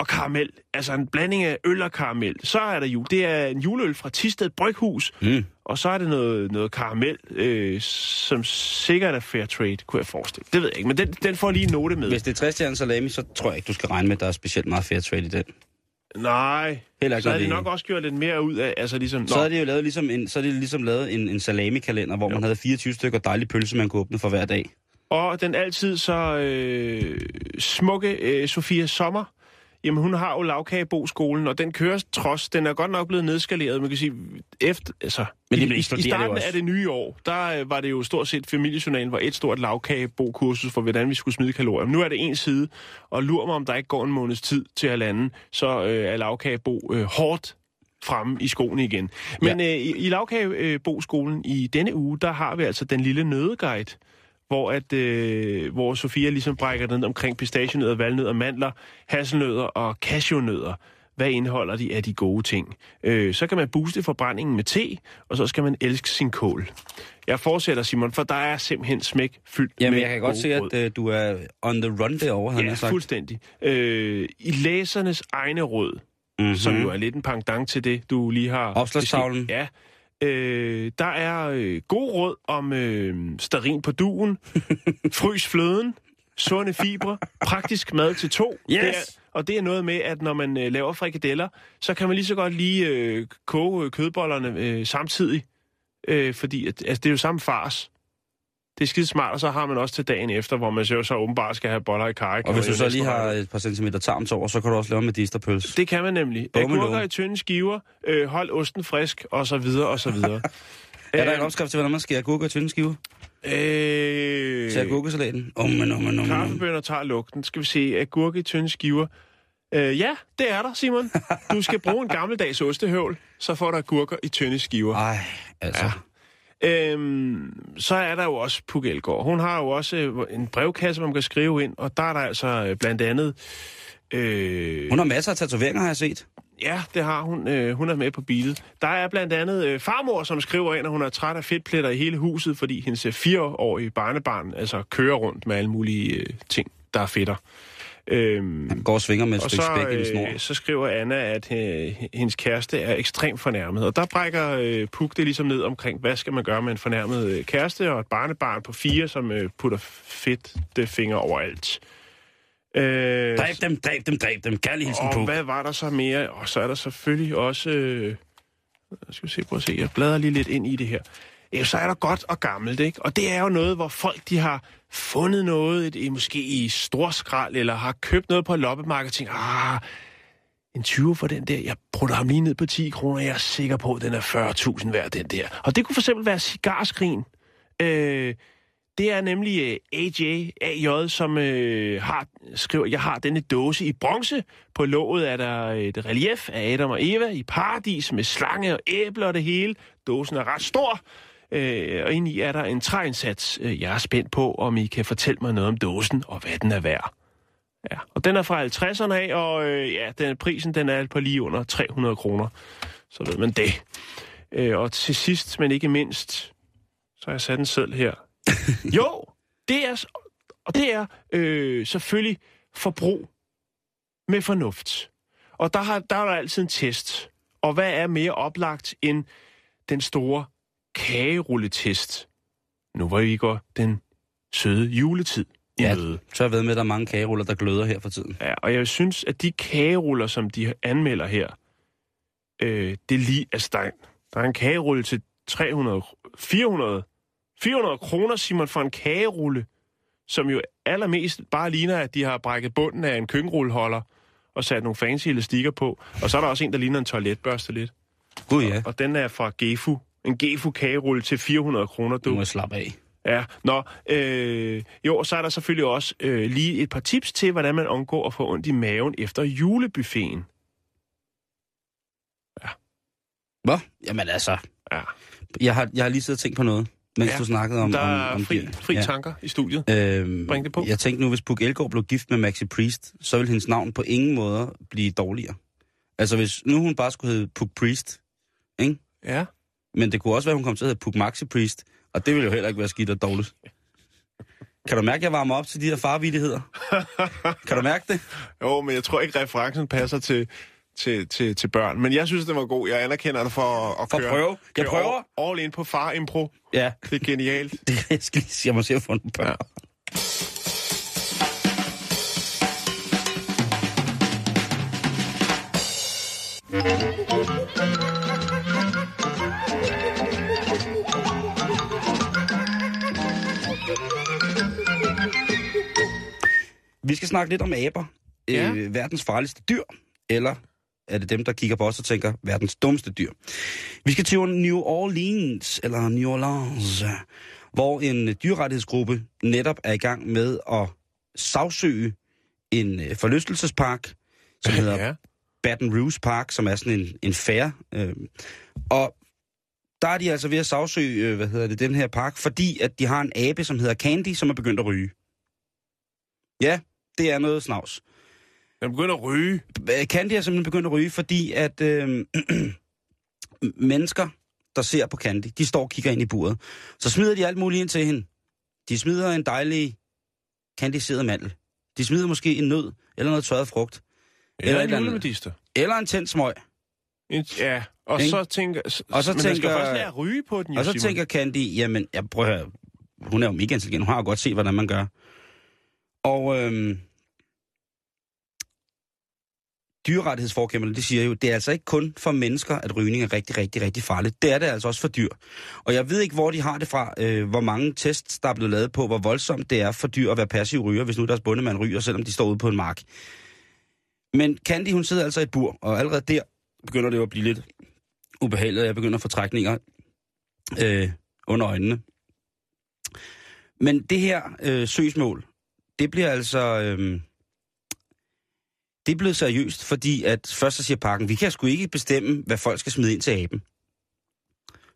og karamel. Altså en blanding af øl og karamel. Så er der jul. Det er en juleøl fra Tisted Bryghus. Mm. Og så er det noget, noget karamel, øh, som sikkert er fair trade, kunne jeg forestille. Det ved jeg ikke, men den, den får lige en note med. Hvis det er Tristian Salami, så tror jeg ikke, du skal regne med, at der er specielt meget fair trade i den. Nej, Heller ikke, så har de nok også gjort lidt mere ud af, altså ligesom... Så Nå, er det jo lavet ligesom en, så er det ligesom lavet en, en salami-kalender, hvor man havde 24 stykker dejlig pølse, man kunne åbne for hver dag. Og den altid så øh, smukke øh, Sofia Sommer, jamen hun har jo lavkageboskolen, og den kører trods, den er godt nok blevet nedskaleret, man kan sige, efter, altså, Men det i, i, starten af det nye år, der øh, var det jo stort set familiejournalen var et stort lavkagebokursus for, hvordan vi skulle smide kalorier. Men nu er det en side, og lurer mig, om der ikke går en måneds tid til halvanden, så øh, er lavkagebo øh, hårdt fremme i skoene igen. Men ja. øh, i, i lavkageboskolen i denne uge, der har vi altså den lille nødeguide, hvor, at, øh, hvor Sofia ligesom brækker den omkring pistachienødder, valnødder, mandler, hasselnødder og cashewnødder. Hvad indeholder de af de gode ting? Øh, så kan man booste forbrændingen med te, og så skal man elske sin kål. Jeg fortsætter, Simon, for der er simpelthen smæk fyldt Jamen, med jeg kan godt se, at øh, du er on the run derovre, han Ja, har sagt. fuldstændig. Øh, I læsernes egne råd, Mm-hmm. som jo er lidt en pendant til det, du lige har... Opslagstavlen. Ja. Øh, der er øh, god råd om øh, sterin på duen, frys fløden, sunde fibre, praktisk mad til to. Yes! Det er, og det er noget med, at når man øh, laver frikadeller, så kan man lige så godt lige øh, koge øh, kødbollerne øh, samtidig. Øh, fordi at, altså, det er jo samme fars. Det er skide smart, og så har man også til dagen efter, hvor man så, så åbenbart skal have boller i karry. Og hvis du så lige har et par centimeter tarms over, så kan du også lave med medisterpølse. Det kan man nemlig. Agurker i tynde skiver, øh, hold osten frisk, og så videre, og så videre. Er der en opskrift til, hvordan man skærer agurker i tynde skiver? Øh, Til agurkesalaten? Om, men, om, men, om, kaffebønner tager lugten. Skal vi se, agurke i tynde skiver. Øh, ja, det er der, Simon. Du skal bruge en gammeldags ostehøvl, så får du agurker i tynde skiver. Ej, altså. Ja. Øhm, så er der jo også Puk Elgård. Hun har jo også øh, en brevkasse, man kan skrive ind, og der er der altså øh, blandt andet... Øh, Hun har masser af tatoveringer, har jeg set. Ja, det har hun. Øh, hun er med på billedet. Der er blandt andet øh, farmor, som skriver ind, at hun er træt af fedtpletter i hele huset, fordi hendes øh, fireårige barnebarn altså kører rundt med alle mulige øh, ting, der er fedter. Øhm, Han går og svinger med et og stykke spæk i en snor. øh, så skriver Anna, at øh, hendes kæreste er ekstremt fornærmet. Og der brækker øh, Puk det ligesom ned omkring, hvad skal man gøre med en fornærmet øh, kæreste og et barnebarn på fire, som øh, putter fedt det fingre overalt. Øh, Dræb dem, dræb dem, dræb dem. Kærlig hilsen og på. hvad var der så mere? Og så er der selvfølgelig også... Øh, jeg skal se, prøv at se, jeg bladrer lige lidt ind i det her. Ja, så er der godt og gammelt, ikke? Og det er jo noget, hvor folk de har fundet noget, et, måske i storskrald, eller har købt noget på loppemarketing. ah, en 20 for den der, jeg putter ham lige ned på 10 kroner, jeg er sikker på, at den er 40.000 værd, den der. Og det kunne for eksempel være cigarskrin. Øh, det er nemlig øh, AJ, AJ, som øh, har, skriver, jeg har denne dåse i bronze. På låget er der et relief af Adam og Eva i paradis med slange og æbler og det hele. Dåsen er ret stor, øh, og inde i er der en træindsats. Øh, Jeg er spændt på, om I kan fortælle mig noget om dåsen og hvad den er værd. Ja, og den er fra 50'erne af, og øh, ja, den, prisen den er på lige under 300 kroner. Så ved man det. Øh, og til sidst, men ikke mindst, så har jeg sat en seddel her. jo, det er, og det er øh, selvfølgelig forbrug med fornuft. Og der, har, der er der altid en test. Og hvad er mere oplagt end den store kagerulletest? Nu hvor vi går den søde juletid. i Ja, møde. så har jeg ved med, at der er mange kageruller, der gløder her for tiden. Ja, og jeg synes, at de kageruller, som de anmelder her, øh, det er lige, altså der er, der er en kagerulle til 300, 400, 400 kroner, Simon, for en kagerulle, som jo allermest bare ligner, at de har brækket bunden af en køkkenrulleholder og sat nogle fancy elastikker på. Og så er der også en, der ligner en toiletbørste lidt. Gud ja, Og den er fra Gefu. En Gefu kagerulle til 400 kroner, du må slappe af. Ja, nå, øh, jo, så er der selvfølgelig også øh, lige et par tips til, hvordan man undgår at få ondt i maven efter julebuffeten. Hvad? Jamen altså, Ja, jeg har, jeg har lige siddet og tænkt på noget, mens Ja, du snakkede om... der om, er om fri, de- fri ja. tanker i studiet. Øhm, Bring det på. Jeg tænkte nu, hvis Puk Elgård blev gift med Maxi Priest, så ville hendes navn på ingen måde blive dårligere. Altså hvis nu hun bare skulle hedde Puk Priest, ikke? Ja. Men det kunne også være, hun kom til at hedde Puk Maxi Priest, og det ville jo heller ikke være skidt og dårligt. Kan du mærke, at jeg varmer op til de her farvilligheder? kan du mærke det? Jo, men jeg tror ikke, referencen passer til, til, til, til børn. Men jeg synes, det var god. Jeg anerkender det for at, at For at køre, prøve. Jeg køre prøver. All, all in på far-impro. Ja, Det er genialt. det jeg skal lige sige, jeg må se at få nogle børn. Ja. Vi skal snakke lidt om aber. Ja. Øh, verdens farligste dyr. Eller er det dem, der kigger på os og tænker, verdens dummeste dyr. Vi skal til New Orleans, eller New Orleans, hvor en dyrrettighedsgruppe netop er i gang med at sagsøge en øh, forlystelsespark, som hedder Ja. Baton Rouge Park, som er sådan en, en fair. Øh, og der er de altså ved at sagsøge, øh, hvad hedder det, den her park, fordi at de har en abe, som hedder Candy, som er begyndt at ryge. Ja, det er noget snavs. Den begynder at ryge. Candy er simpelthen begyndt at ryge, fordi at øh, mennesker, der ser på Candy, de står og kigger ind i buret. Så smider de alt muligt ind til hende. De smider en dejlig candiseret mandel. De smider måske en nød, eller noget tørret frugt, Eller Eller en eller julemedister. eller en tændt smøg. Ja, og Ikke? så tænker... Og så men man skal tænker- først lære at ryge på den, jo, Og så Simon. tænker Candy, jamen, jeg prøver hun er jo mega intelligent, hun har jo godt set, hvordan man gør. Og øhm, dyrerettighedsforkæmperne, de siger jo, det er altså ikke kun for mennesker, at rygning er rigtig, rigtig, rigtig farligt. Det er det altså også for dyr. Og jeg ved ikke, hvor de har det fra, øh, hvor mange tests, der er blevet lavet på, hvor voldsomt det er for dyr at være passiv ryger, hvis nu deres bundemand ryger, selvom de står ude på en mark. Men Candy, hun sidder altså i et bur, og allerede der begynder det jo at blive lidt ubehageligt, og jeg begynder at få trækninger øh, under øjnene. Men det her øh, søgsmål, det bliver altså... Øh, det er blevet seriøst, fordi at først så siger parken, vi kan sgu ikke bestemme, hvad folk skal smide ind til aben.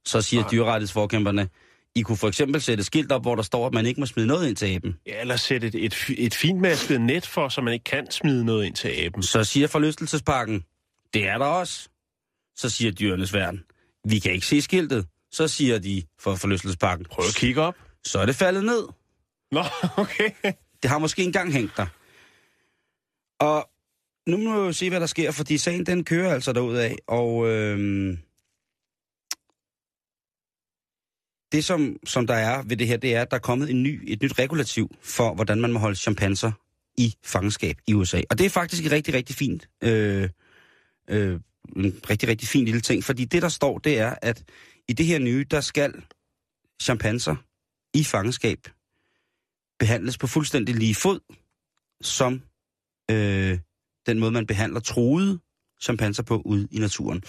Så siger dyrerettighedsforkæmperne, I kunne for eksempel sætte skilt op, hvor der står, at man ikke må smide noget ind til aben. Ja, eller sætte et, et, et fintmasket net for, så man ikke kan smide noget ind til aben. Så siger forlystelsesparken, det er der også. Så siger dyrenes værn, vi kan ikke se skiltet. Så siger de for forlystelsesparken, Prøv at kigge op. så er det faldet ned. Nå, okay. Det har måske engang hængt der. Og nu må vi jo se, hvad der sker, fordi sagen den kører altså derudad, og øhm, det som, som der er ved det her, det er, at der er kommet en ny, et nyt regulativ for, hvordan man må holde chimpanser i fangenskab i USA. Og det er faktisk rigtig, rigtig fint, øh, øh, en rigtig, rigtig fin lille ting, fordi det, der står, det er, at i det her nye, der skal chimpanser i fangenskab behandles på fuldstændig lige fod, som øh, den måde, man behandler troede chimpanser på ude i naturen.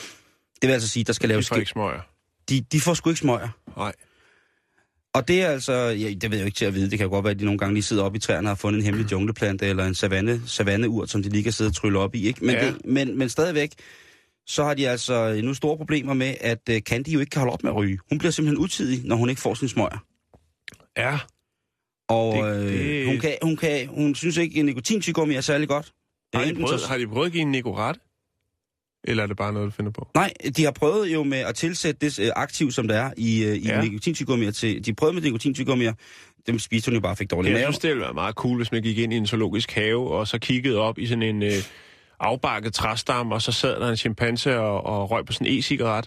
Det vil altså sige, der skal De laves... får ikke smøger. De, de får sgu ikke smøger. Nej. Og det er altså, ja, det ved jeg jo ikke til at vide, det kan jo godt være, at de nogle gange lige sidder oppe i træerne og har fundet en hemmelig jungleplante eller en savanne, savanneurt, som de lige kan sidde og trylle op i. Ikke? Men, Ja. det, men, men stadigvæk, så har de altså nu store problemer med, at Candy jo ikke kan holde op med at ryge. Hun bliver simpelthen utidig, når hun ikke får sin smøger. Ja. Og Det- det, det- det... hun, kan, hun, kan, hun synes ikke, at nikotintyggummi er særlig godt. Har de, prøvet, så- har de prøvet at give en Nicoret? Eller er det bare noget, du finder på? Nej, de har prøvet jo med at tilsætte det øh, aktiv, som der er i, øh, i Ja. til... De prøvede med nikotintyggummier, dem spiste hun jo bare fik dårlig Jeg mave. synes, det ville være meget cool, hvis man gik ind i en zoologisk have, og så kiggede op i sådan en øh, afbakket træstam, og så sad der en chimpanse og, og røg på sådan en e-cigaret.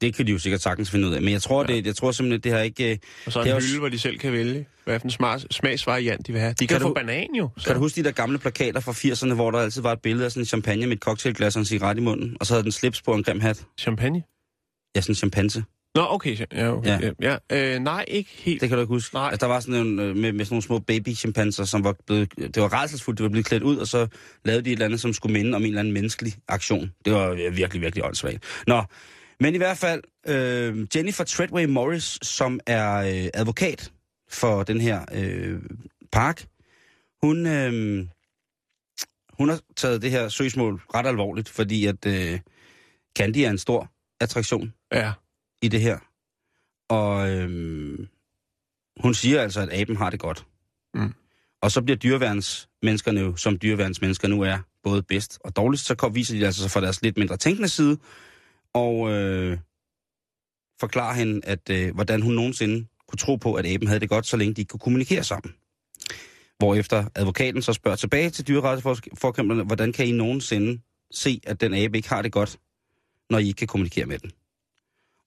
Det kan de jo sikkert sagtens finde ud af. Men jeg tror, ja. det, jeg tror simpelthen, det har ikke... øh, Og så en Det hylde, også- hvor de selv kan vælge, hvad for en smag, smagsvariant de vil have. De kan, Kan få du- banan jo. Så. Kan du huske de der gamle plakater fra 80'erne, hvor der altid var et billede af sådan en champagne med et cocktailglas og en cigaret i munden, og så havde den slips på en grim hat? Champagne? Ja, sådan en chimpanse. Nå, okay. Ja, okay. Ja. Ja. Ja. Øh, nej, ikke helt. Det kan du ikke huske? Nej. Altså, der var sådan en, øh, med, med sådan nogle små baby-chimpanser, som var blevet... Det var rædselsfuldt, det var blevet klædt ud, og så lavede de et eller andet, som skulle minde om en eller anden menneskelig aktion. Det var virkelig, virkelig åndssvagt. Nå, men i hvert fald, øh, Jennifer Treadway Morris, som er øh, advokat for den her øh, park, hun, øh, hun har taget det her søgsmål ret alvorligt, fordi at øh, Candy er en stor attraktion Ja. i det her. Og øhm, hun siger altså, at aben har det godt. Mm. Og så bliver dyreværnsmenneskerne jo, som dyreværnsmennesker nu er, både bedst og dårligst, så kom, viser de altså sig fra deres lidt mindre tænkende side, og øh, forklare hende, at øh, hvordan hun nogensinde kunne tro på, at aben havde det godt, så længe de ikke kunne kommunikere sammen. Hvorefter advokaten så spørger tilbage til dyrerettighedsforkæmperne, hvordan kan I nogensinde se, at den abe ikke har det godt, når I ikke kan kommunikere med den?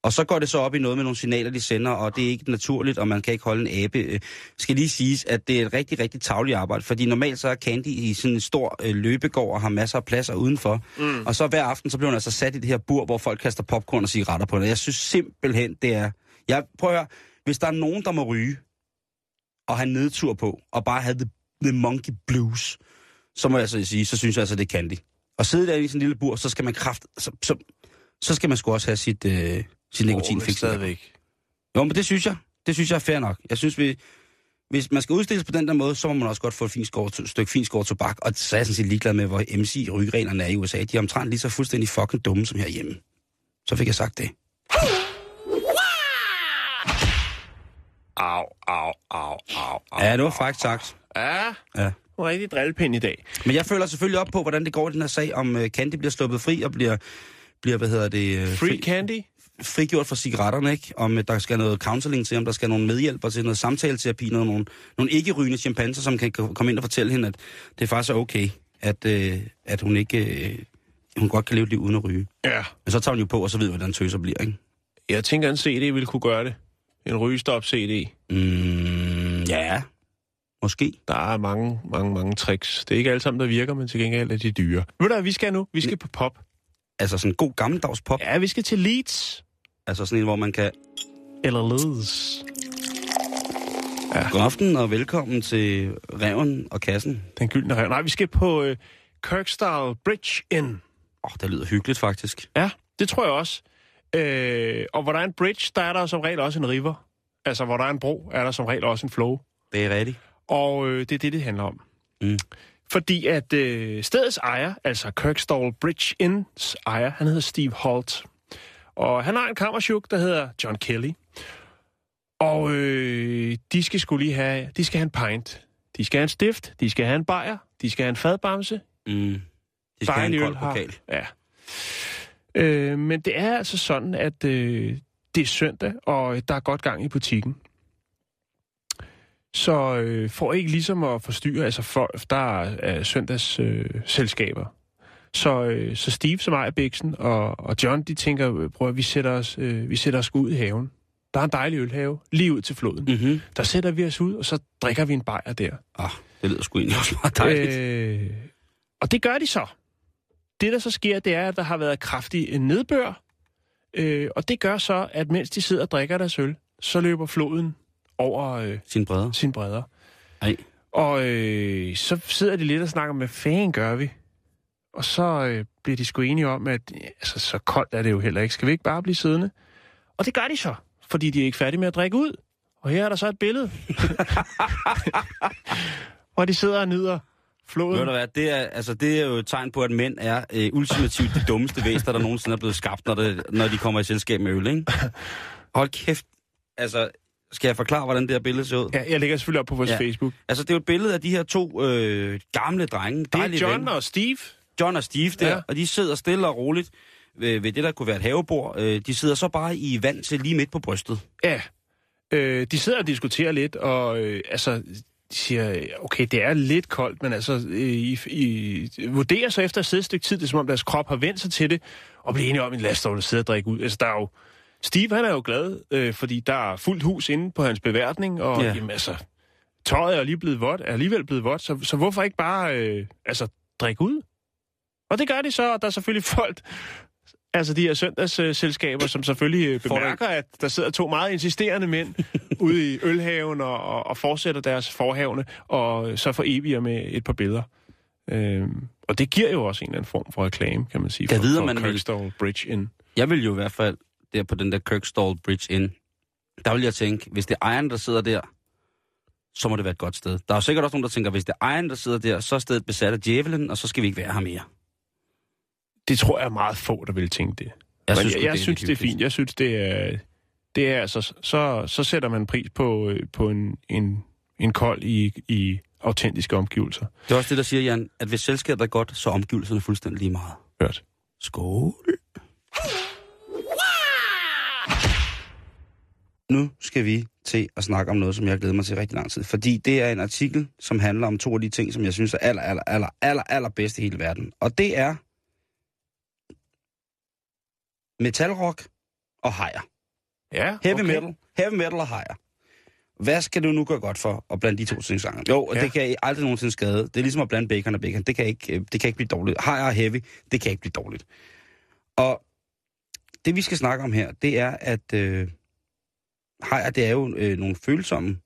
Og så går det så op i noget med nogle signaler, de sender, og det er ikke naturligt, og man kan ikke holde en abe. Øh, skal lige siges, at det er et rigtig, rigtig tavligt arbejde, fordi normalt så er Candy i sådan en stor øh, løbegård og har masser af pladser udenfor. Mm. Og så hver aften, så bliver hun altså sat i det her bur, hvor folk kaster popcorn og cigaretter på det. Jeg synes simpelthen, det er... Jeg prøver at høre, hvis der er nogen, der må ryge og have nedtur på, og bare have the, the monkey blues, så må jeg altså sige, så synes jeg altså, det er Candy. Og sidde der i sådan en lille bur, så skal man kraft... Så, så, så skal man sgu også have sit, øh, sit nikotinfix. stadigvæk. Jo, men det synes jeg. Det synes jeg er fair nok. Jeg synes, vi, hvis man skal udstilles på den der måde, så må man også godt få et fint skår, stykke fint skår tobak. Og så er jeg sådan set ligeglad med, hvor MC-rygreglerne er i USA. De er omtrent lige så fuldstændig fucking dumme som herhjemme. Så fik jeg sagt det. Au, au, au, au, au. Ja, det var faktisk sagt. Ja, Ja. du er rigtig drillepind i dag. Men jeg føler selvfølgelig op på, hvordan det går i den her sag, om uh, Candy bliver sluppet fri og bliver, bliver hvad hedder det... Uh, Free candy? Frigjort fra cigaretterne, ikke? Om øh, der skal noget counseling til, om der skal nogle medhjælper til, noget samtaleterapi, noget, nogle, nogle ikke-rygende chimpanser, som kan komme ind og fortælle hende, at det faktisk er okay, at, øh, at hun ikke... Øh, hun godt kan leve et liv uden at ryge. Ja. Men så tager hun jo på, og så ved vi, hvordan tøser bliver, ikke? Jeg tænker, en CD ville kunne gøre det. En rygestop-CD. Mm, ja, måske. Der er mange, mange, mange tricks. Det er ikke alle sammen, der virker, men til gengæld er de dyre. Ved du, hvad vi skal nu? Vi skal på pop. Altså sådan en god gammeldags pop. Ja, vi skal til Leeds. Altså sådan en, hvor man kan... Eller Leeds. God aften og velkommen til Reven og Kassen. Den gyldne rev. Nej, vi skal på øh, Kirkstyle Bridge Inn. Åh, oh, det lyder hyggeligt faktisk. Ja, det tror jeg også. Øh, og hvor der er en bridge, der er der som regel også en river. Altså, hvor der er en bro, er der som regel også en flow. Det er rigtigt. Og øh, det er det, det handler om. Mm. Fordi at øh, stedets ejer, altså Kirkstall Bridge Inns ejer, han hedder Steve Holt. Og han har en kammersjuk, der hedder John Kelly. Og øh, de skal skulle lige have, de skal have en pint. De skal have en stift, de skal have en bajer, de skal have en fadbamse. Mm. De skal have en Dejlig kold pokal. Ja. Øh, men det er altså sådan, at øh, det er søndag, og der er godt gang i butikken. Så øh, for ikke ligesom at forstyrre, altså for, der er øh, søndagsselskaber. Øh, selskaber. Så, øh, så Steve, som ejer Bixen, og, og John, de tænker, øh, prøv at vi sætter, os, øh, vi sætter os ud i haven. Der er en dejlig ølhave, lige ud til floden. Mm-hmm. Der sætter vi os ud, og så drikker vi en bajer der. Ah, det lyder sgu egentlig også meget dejligt. Øh... Og det gør de så. Det, der så sker, det er, at der har været kraftig nedbør. Øh, og det gør så, at mens de sidder og drikker deres øl, så løber floden over øh, Sin bredder. sin bredder. Ej. Og øh, så sidder de lidt og snakker, hvad fanden gør vi? Og så øh, bliver de sgu enige om, at altså, så koldt er det jo heller ikke. Skal vi ikke bare blive siddende? Og det gør de så, fordi de er ikke færdige med at drikke ud. Og her er der så et billede. hvor de sidder og nyder floden. Ved du hvad, det er, altså, det er jo et tegn på, at mænd er øh, ultimativt de dummeste væsener, der nogensinde er blevet skabt, når, det, når de kommer i selskab med øl, ikke? Hold kæft. Altså, skal jeg forklare, hvordan det her billede ser ud? Ja, jeg lægger selvfølgelig op på vores Ja. Facebook. Altså, det er jo et billede af de her to øh, gamle drenge. Det er John venner. og Steve. John og Steve der, ja. Og de sidder stille og roligt ved, ved det, der kunne være et havebord. Øh, de sidder så bare i vand til lige midt på brystet. Ja. Øh, de sidder og diskuterer lidt, og øh, altså, de siger, okay, det er lidt koldt, men altså, øh, I, I vurderer så efter at sidde et stykke tid, det er som om deres krop har vendt sig til det, og bliver enige om, en lad os sidde og drikke ud. Altså, der er jo, Steve, han er jo glad, øh, fordi der er fuldt hus inde på hans beværtning, og Ja. jamen, altså, tøjet er lige blevet vådt, er alligevel blevet vådt, så, så hvorfor ikke bare, øh, altså, drikke ud? Og det gør de så, og der er selvfølgelig folk, altså de her søndagsselskaber, som selvfølgelig øh, bemærker, at der sidder to meget insisterende mænd ude i ølhaven og, og, og fortsætter deres forhavne, og så foreviger med et par billeder. Øhm, og det giver jo også en eller anden form for reklame, kan man sige, Jeg for, for man vil- Kirkstall Bridge Inn. Jeg vil jo i hvert fald, der på den der Kirkstall Bridge Inn, der vil jeg tænke, hvis det er ejeren, der sidder der, så må det være et godt sted. Der er jo sikkert også nogen, der tænker, hvis det er ejeren, der sidder der, så er stedet besat af djævelen, og så skal vi ikke være her mere. Det tror jeg er meget få, der vil tænke det. Jeg Men synes, jeg, jeg synes, det er fint. Jeg synes, det er... Det er altså, så, så sætter man pris på, øh, på en, en, en kold i, i autentiske omgivelser. Det er også det, der siger, Jan, at hvis selskabet er godt, så er omgivelserne fuldstændig lige meget. Hørt. Skål. Nu skal vi til at snakke om noget, som jeg glæder mig til rigtig lang tid. Fordi det er en artikel, som handler om to af de ting, som jeg synes er aller, aller, aller, aller, aller bedst i hele verden. Og det er metalrock og hajer. Ja, Heavy okay. metal, heavy metal og hajer. Hvad skal du nu gøre godt for at blande de to ting sammen? Jo, og Ja. det kan I aldrig nogensinde skade. Det er ligesom at blande bacon og bacon. Det kan ikke, øh, det kan ikke blive dårligt. Hajer og heavy, det kan ikke blive dårligt. Og det vi skal snakke om her, det er, at øh, hajer, det er jo øh, nogle følsomme,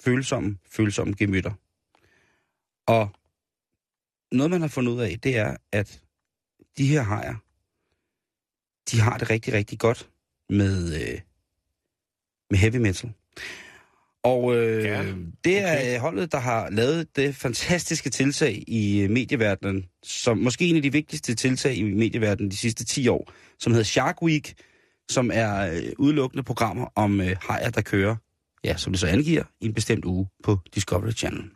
følsomme, følsomme gemytter. Og noget, man har fundet ud af, det er, at de her hajer, de har det rigtig, rigtig godt med, øh, med heavy metal. Og øh, Ja, det er holdet, der har lavet det fantastiske tiltag i øh, medieverdenen, som måske en af de vigtigste tiltag i medieverdenen de sidste 10 år, som hedder Shark Week, som er øh, udelukkende programmer om øh, hajer, der kører, ja, som det så angiver, i en bestemt uge på Discovery Channel.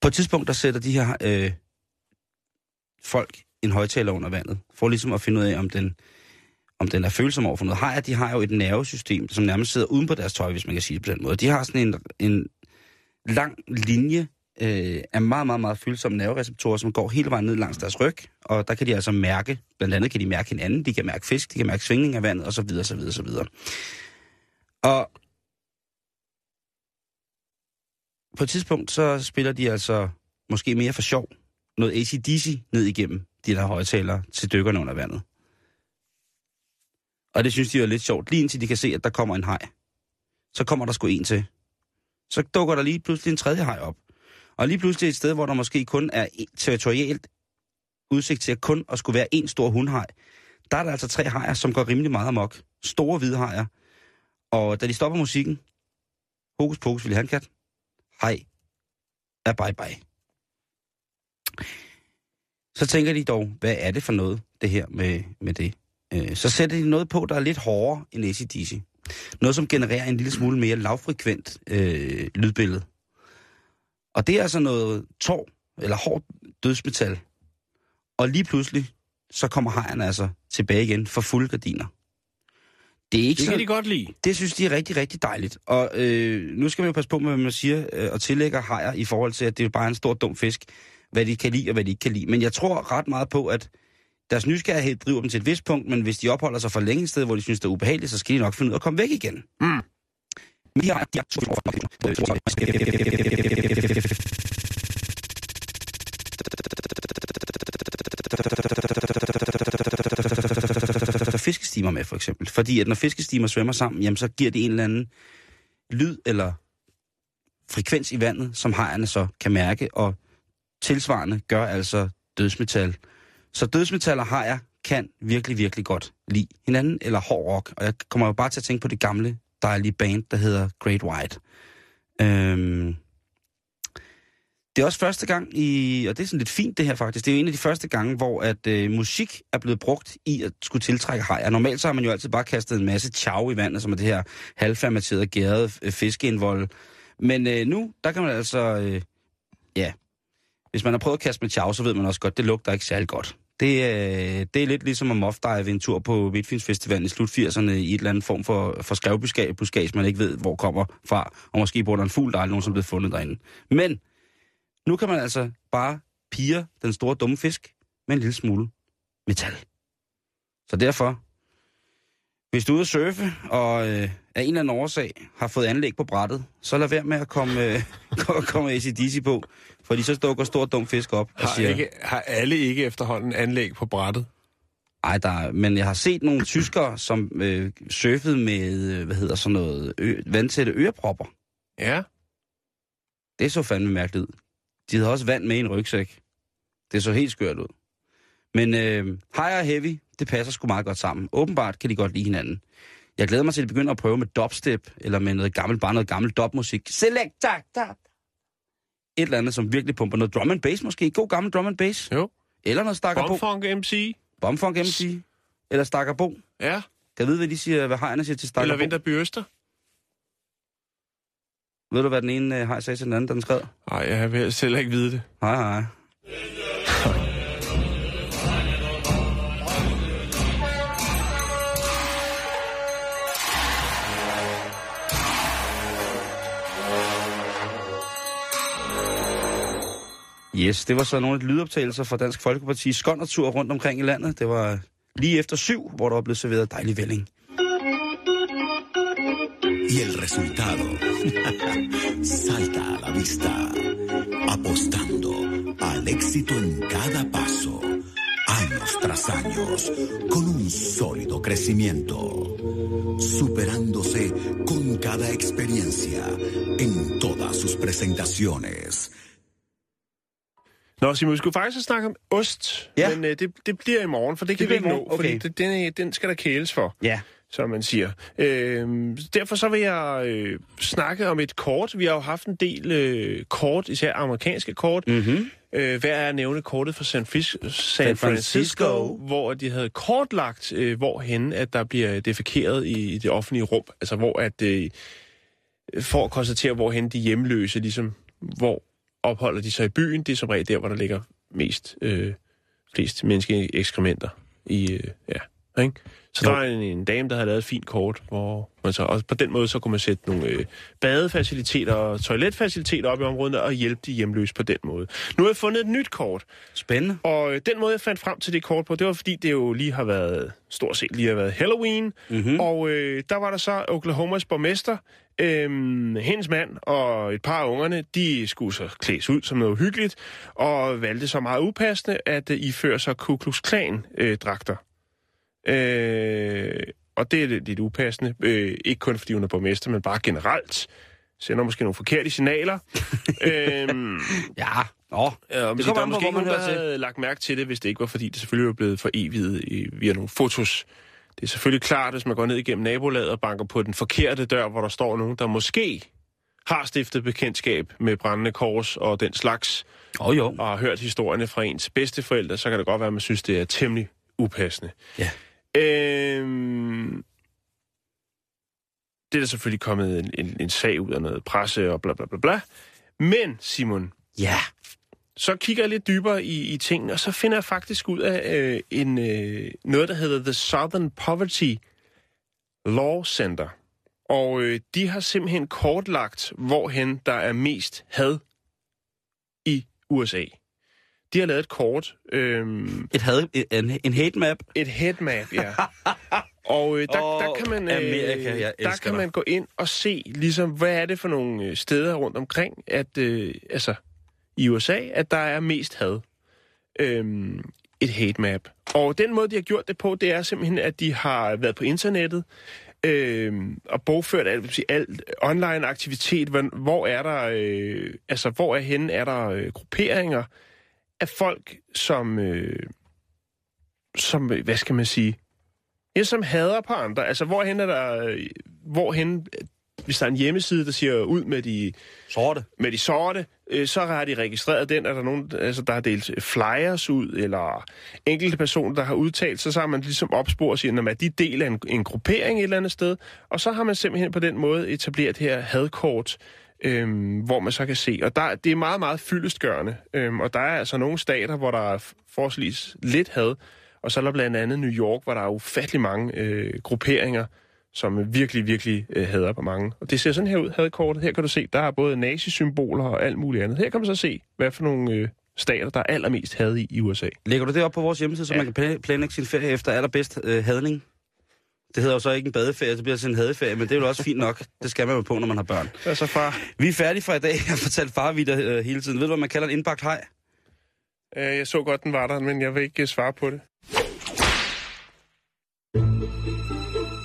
På et tidspunkt, der sætter de her øh, folk en højtaler under vandet, for ligesom at finde ud af, om den, om den er følsom over for noget. Hajer, de har jo et nervesystem, som nærmest sidder uden på deres tøj, hvis man kan sige det på den måde. De har sådan en, en lang linje øh, af meget, meget, meget følsomme nervereceptorer, som går hele vejen ned langs deres ryg, og der kan de altså mærke, blandt andet kan de mærke hinanden, de kan mærke fisk, de kan mærke svingning af vandet, osv., osv., osv. Og på et tidspunkt, så spiller de altså måske mere for sjov noget ACDC ned igennem de der højtalere til dykkerne under vandet. Og det synes de er lidt sjovt, lige indtil de kan se, at der kommer en haj. Så kommer der sgu en til. Så dukker der lige pludselig en tredje haj op. Og lige pludselig et sted, hvor der måske kun er territorielt territorialt udsigt til at kun at skulle være en stor hundhaj, der er der altså tre hajer, som går rimelig meget amok. Store hvide hajer. Og da de stopper musikken, hokus pokus vil han kat, hej, er bye bye. Så tænker de dog, hvad er det for noget, det her med, med det? Øh, så sætter de noget på, der er lidt hårdere end ACDC. Noget, som genererer en lille smule mere lavfrekvent øh, lydbillede. Og det er altså noget tår, eller hårdt dødsmetal. Og lige pludselig, så kommer hejerne altså tilbage igen for fulde gardiner. Det er ikke Det så... kan de godt lide. Det synes de er rigtig, rigtig dejligt. Og øh, nu skal man jo passe på med, hvad man siger øh, og tillægger hajer i forhold til, at det er bare en stor dum fisk, hvad de kan lide og hvad de ikke kan lide. Men jeg tror ret meget på, at deres nysgerrighed driver dem til et vist punkt, men hvis de opholder sig for længe et sted, hvor de synes, det er ubehageligt, så skal de nok finde ud af at komme væk igen. Mm. Fiskestimer med, for eksempel. Fordi at når fiskestimer svømmer sammen, jamen, så giver det en eller anden lyd eller frekvens i vandet, som hejerne så kan mærke, og tilsvarende gør altså dødsmetal. Så dødsmetaller har hajer kan virkelig, virkelig godt lide hinanden, eller hård rock. Og jeg kommer jo bare til at tænke på det gamle, dejlige band, der hedder Great White. Øhm, det er også første gang i, og det er sådan lidt fint det her faktisk, det er jo en af de første gange, hvor at øh, musik er blevet brugt i at skulle tiltrække hajer. Normalt så har man jo altid bare kastet en masse chow i vandet, som er det her halvfermenterede, gærede øh, fiskeindvold. Men øh, nu, der kan man altså, øh, ja, hvis man har prøvet at kaste med chow, så ved man også godt, det lugter ikke særlig godt. Det, øh, det er lidt ligesom at moffdive en tur på Midtfynsfestivalen i slut 80'erne i et eller andet form for, for skrevbuskage, man ikke ved, hvor kommer fra, og måske bor der en fugl, der er nogen, som er blevet fundet derinde. Men nu kan man altså bare pige den store dumme fisk med en lille smule metal. Så derfor, hvis du er ude at surfe, og øh, af en eller anden årsag har fået anlæg på brættet, så lad være med at komme, øh, komme ACDC på, fordi så dukker stor dum fisk op og Har, siger... ikke, har alle ikke efterhånden anlæg på brættet? Ej, der, er- men jeg har set nogle tyskere, som øh, surfede med, øh, hvad hedder sådan noget, ø, vandtætte ørepropper. Ja. Det så fandme mærkeligt ud. De havde også vand med i en rygsæk. Det så helt skørt ud. Men øh, high og heavy, det passer sgu meget godt sammen. Åbenbart kan de godt lide hinanden. Jeg glæder mig til, at de begynder at prøve med dubstep, eller med noget gammelt, bare noget gammelt dubmusik. Select, tak, tak. Et eller andet, som virkelig pumper noget drum and bass måske. God gammel drum and bass. Jo. Eller noget stakkerbo. Bomfunk MC. Bomfunk MC. Eller stakkerbo. Ja. Kan jeg vide, hvad de siger, hvad hejerne siger til stakkerbo? Eller Vinterby Øster. Ved du, hvad den ene øh, hej sagde til den anden, da den skred? Nej, jeg vil selv ikke vide det. Hej, hej. Yes, det var så nogle lydoptagelser fra Dansk Folkeparti skondertur rundt omkring i landet. Det var lige efter syv, hvor der blevet serveret dejlig vælling. Y el resultado salta a la vista, apostando al éxito en cada paso, años tras años, con un sólido crecimiento, superándose con cada experiencia en todas sus presentaciones. Nå, Simon, vi skulle faktisk snakke om ost, Ja. men øh, det, det bliver i morgen, for det kan Det vi bliver ikke nå, okay. fordi det, den, øh, den skal der kæles for, Ja. som man siger. Øh, derfor så vil jeg øh, snakke om et kort. Vi har jo haft en del øh, kort, især amerikanske kort. Mm-hmm. Øh, hvad er nævne kortet for San, Fis- San, San Francisco, Francisco. hvor de havde kortlagt, øh, hvorhen at der bliver defekeret i, i det offentlige rum. Altså hvor at, øh, for at konstatere, hvorhen de hjemløse, ligesom, hvor opholder de sig i byen. Det er som regel der, hvor der ligger mest, øh, flest menneske ekskrementer i, øh, ja, ikke? Så Jo. der er en, en dame, der har lavet et fint kort, hvor man så, og på den måde så kunne man sætte nogle øh, badefaciliteter og toiletfaciliteter op i området og hjælpe de hjemløse på den måde. Nu har jeg fundet et nyt kort, Spændende. og øh, den måde, jeg fandt frem til det kort på, det var fordi, det jo lige har været, stort set lige har været Halloween, Mm-hmm. og øh, der var der så Oklahomas borgmester, øh, hendes mand og et par af ungerne, de skulle så klædes ud som noget hyggeligt, og valgte så meget upassende at øh, iføre sig Ku Klux Klan øh, dragter. Øh, og det er lidt, upassende, øh, ikke kun fordi hun er borgmester, men bare generelt. Sender måske nogle forkerte signaler. øhm, Ja. Nå. Og Det kommer er an på, måske hvor man hører til. havde lagt mærke til det, hvis det ikke var, fordi det selvfølgelig var blevet for evigt i, via nogle fotos. Det er selvfølgelig klart, hvis man går ned igennem nabolaget og banker på den forkerte dør, hvor der står nogen, der måske har stiftet bekendtskab med brændende kors og den slags, oh, jo. og har hørt historierne fra ens bedsteforældre, så kan det godt være, at man synes, det er temmelig upassende. Ja. Øhm, det er der selvfølgelig kommet en, en, en sag ud af noget presse og bla bla bla bla. Men, Simon, Ja. så kigger jeg lidt dybere i, i tingene, og så finder jeg faktisk ud af øh, en, øh, noget, der hedder The Southern Poverty Law Center. Og øh, de har simpelthen kortlagt, hvorhen der er mest had i USA. De har lavet et kort, øh, Et had, en, en hate map. et headmap, ja. Og øh, der, Åh, der kan man øh, Amerika, der kan dig. man gå ind og se, ligesom, hvad er det for nogle øh, steder rundt omkring, at øh, altså i USA, at der er mest had. Øhm, et hate map. Og den måde, de har gjort det på, det er simpelthen, at de har været på internettet øhm, og bogført alt, vil sige, alt online aktivitet. Hvor, hvor er der, øh, altså hvor er henne, er der øh, grupperinger af folk, som, øh, som, øh, hvad skal man sige, ja, som hader på andre. Altså hvorhen er der, øh, hvorhen, hvis der er en hjemmeside, der siger ud med de Sorte. med de sorte, øh, så har de registreret den, er der nogen, altså, der har delt flyers ud, eller enkelte personer, der har udtalt sig, så har man ligesom opspurgt og siger, at de del af en, en gruppering et eller andet sted, og så har man simpelthen på den måde etableret det her hadkort, øhm, hvor man så kan se. Og der, det er meget, meget fyldestgørende. Øhm, og der er altså nogle stater, hvor der er forholdsvis lidt had, og så er der blandt andet New York, hvor der er ufattelig mange øh, grupperinger, som virkelig, virkelig øh, hader på mange. Og det ser sådan her ud, hadekortet. Her kan du se, der er både nazisymboler og alt muligt andet. Her kan man så se, hvad for nogle øh, stater, der er allermest had i i USA. Lægger du det op på vores hjemmeside, så Ja. man kan pla- planlægge sin ferie efter allerbedst øh, hadning? Det hedder jo så ikke en badeferie, det bliver sådan en hadeferie, men det er jo også fint nok. Det skal man jo på, når man har børn. Altså far, Vi er færdige for i dag. Jeg har fortalt farvitter øh, hele tiden. Ved du, hvad man kalder en indbagt hej? øh, jeg så godt, den var der, men jeg vil ikke øh, svare på det.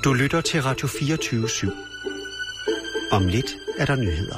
Du lytter til Radio 24 /7. Om lidt er der nyheder.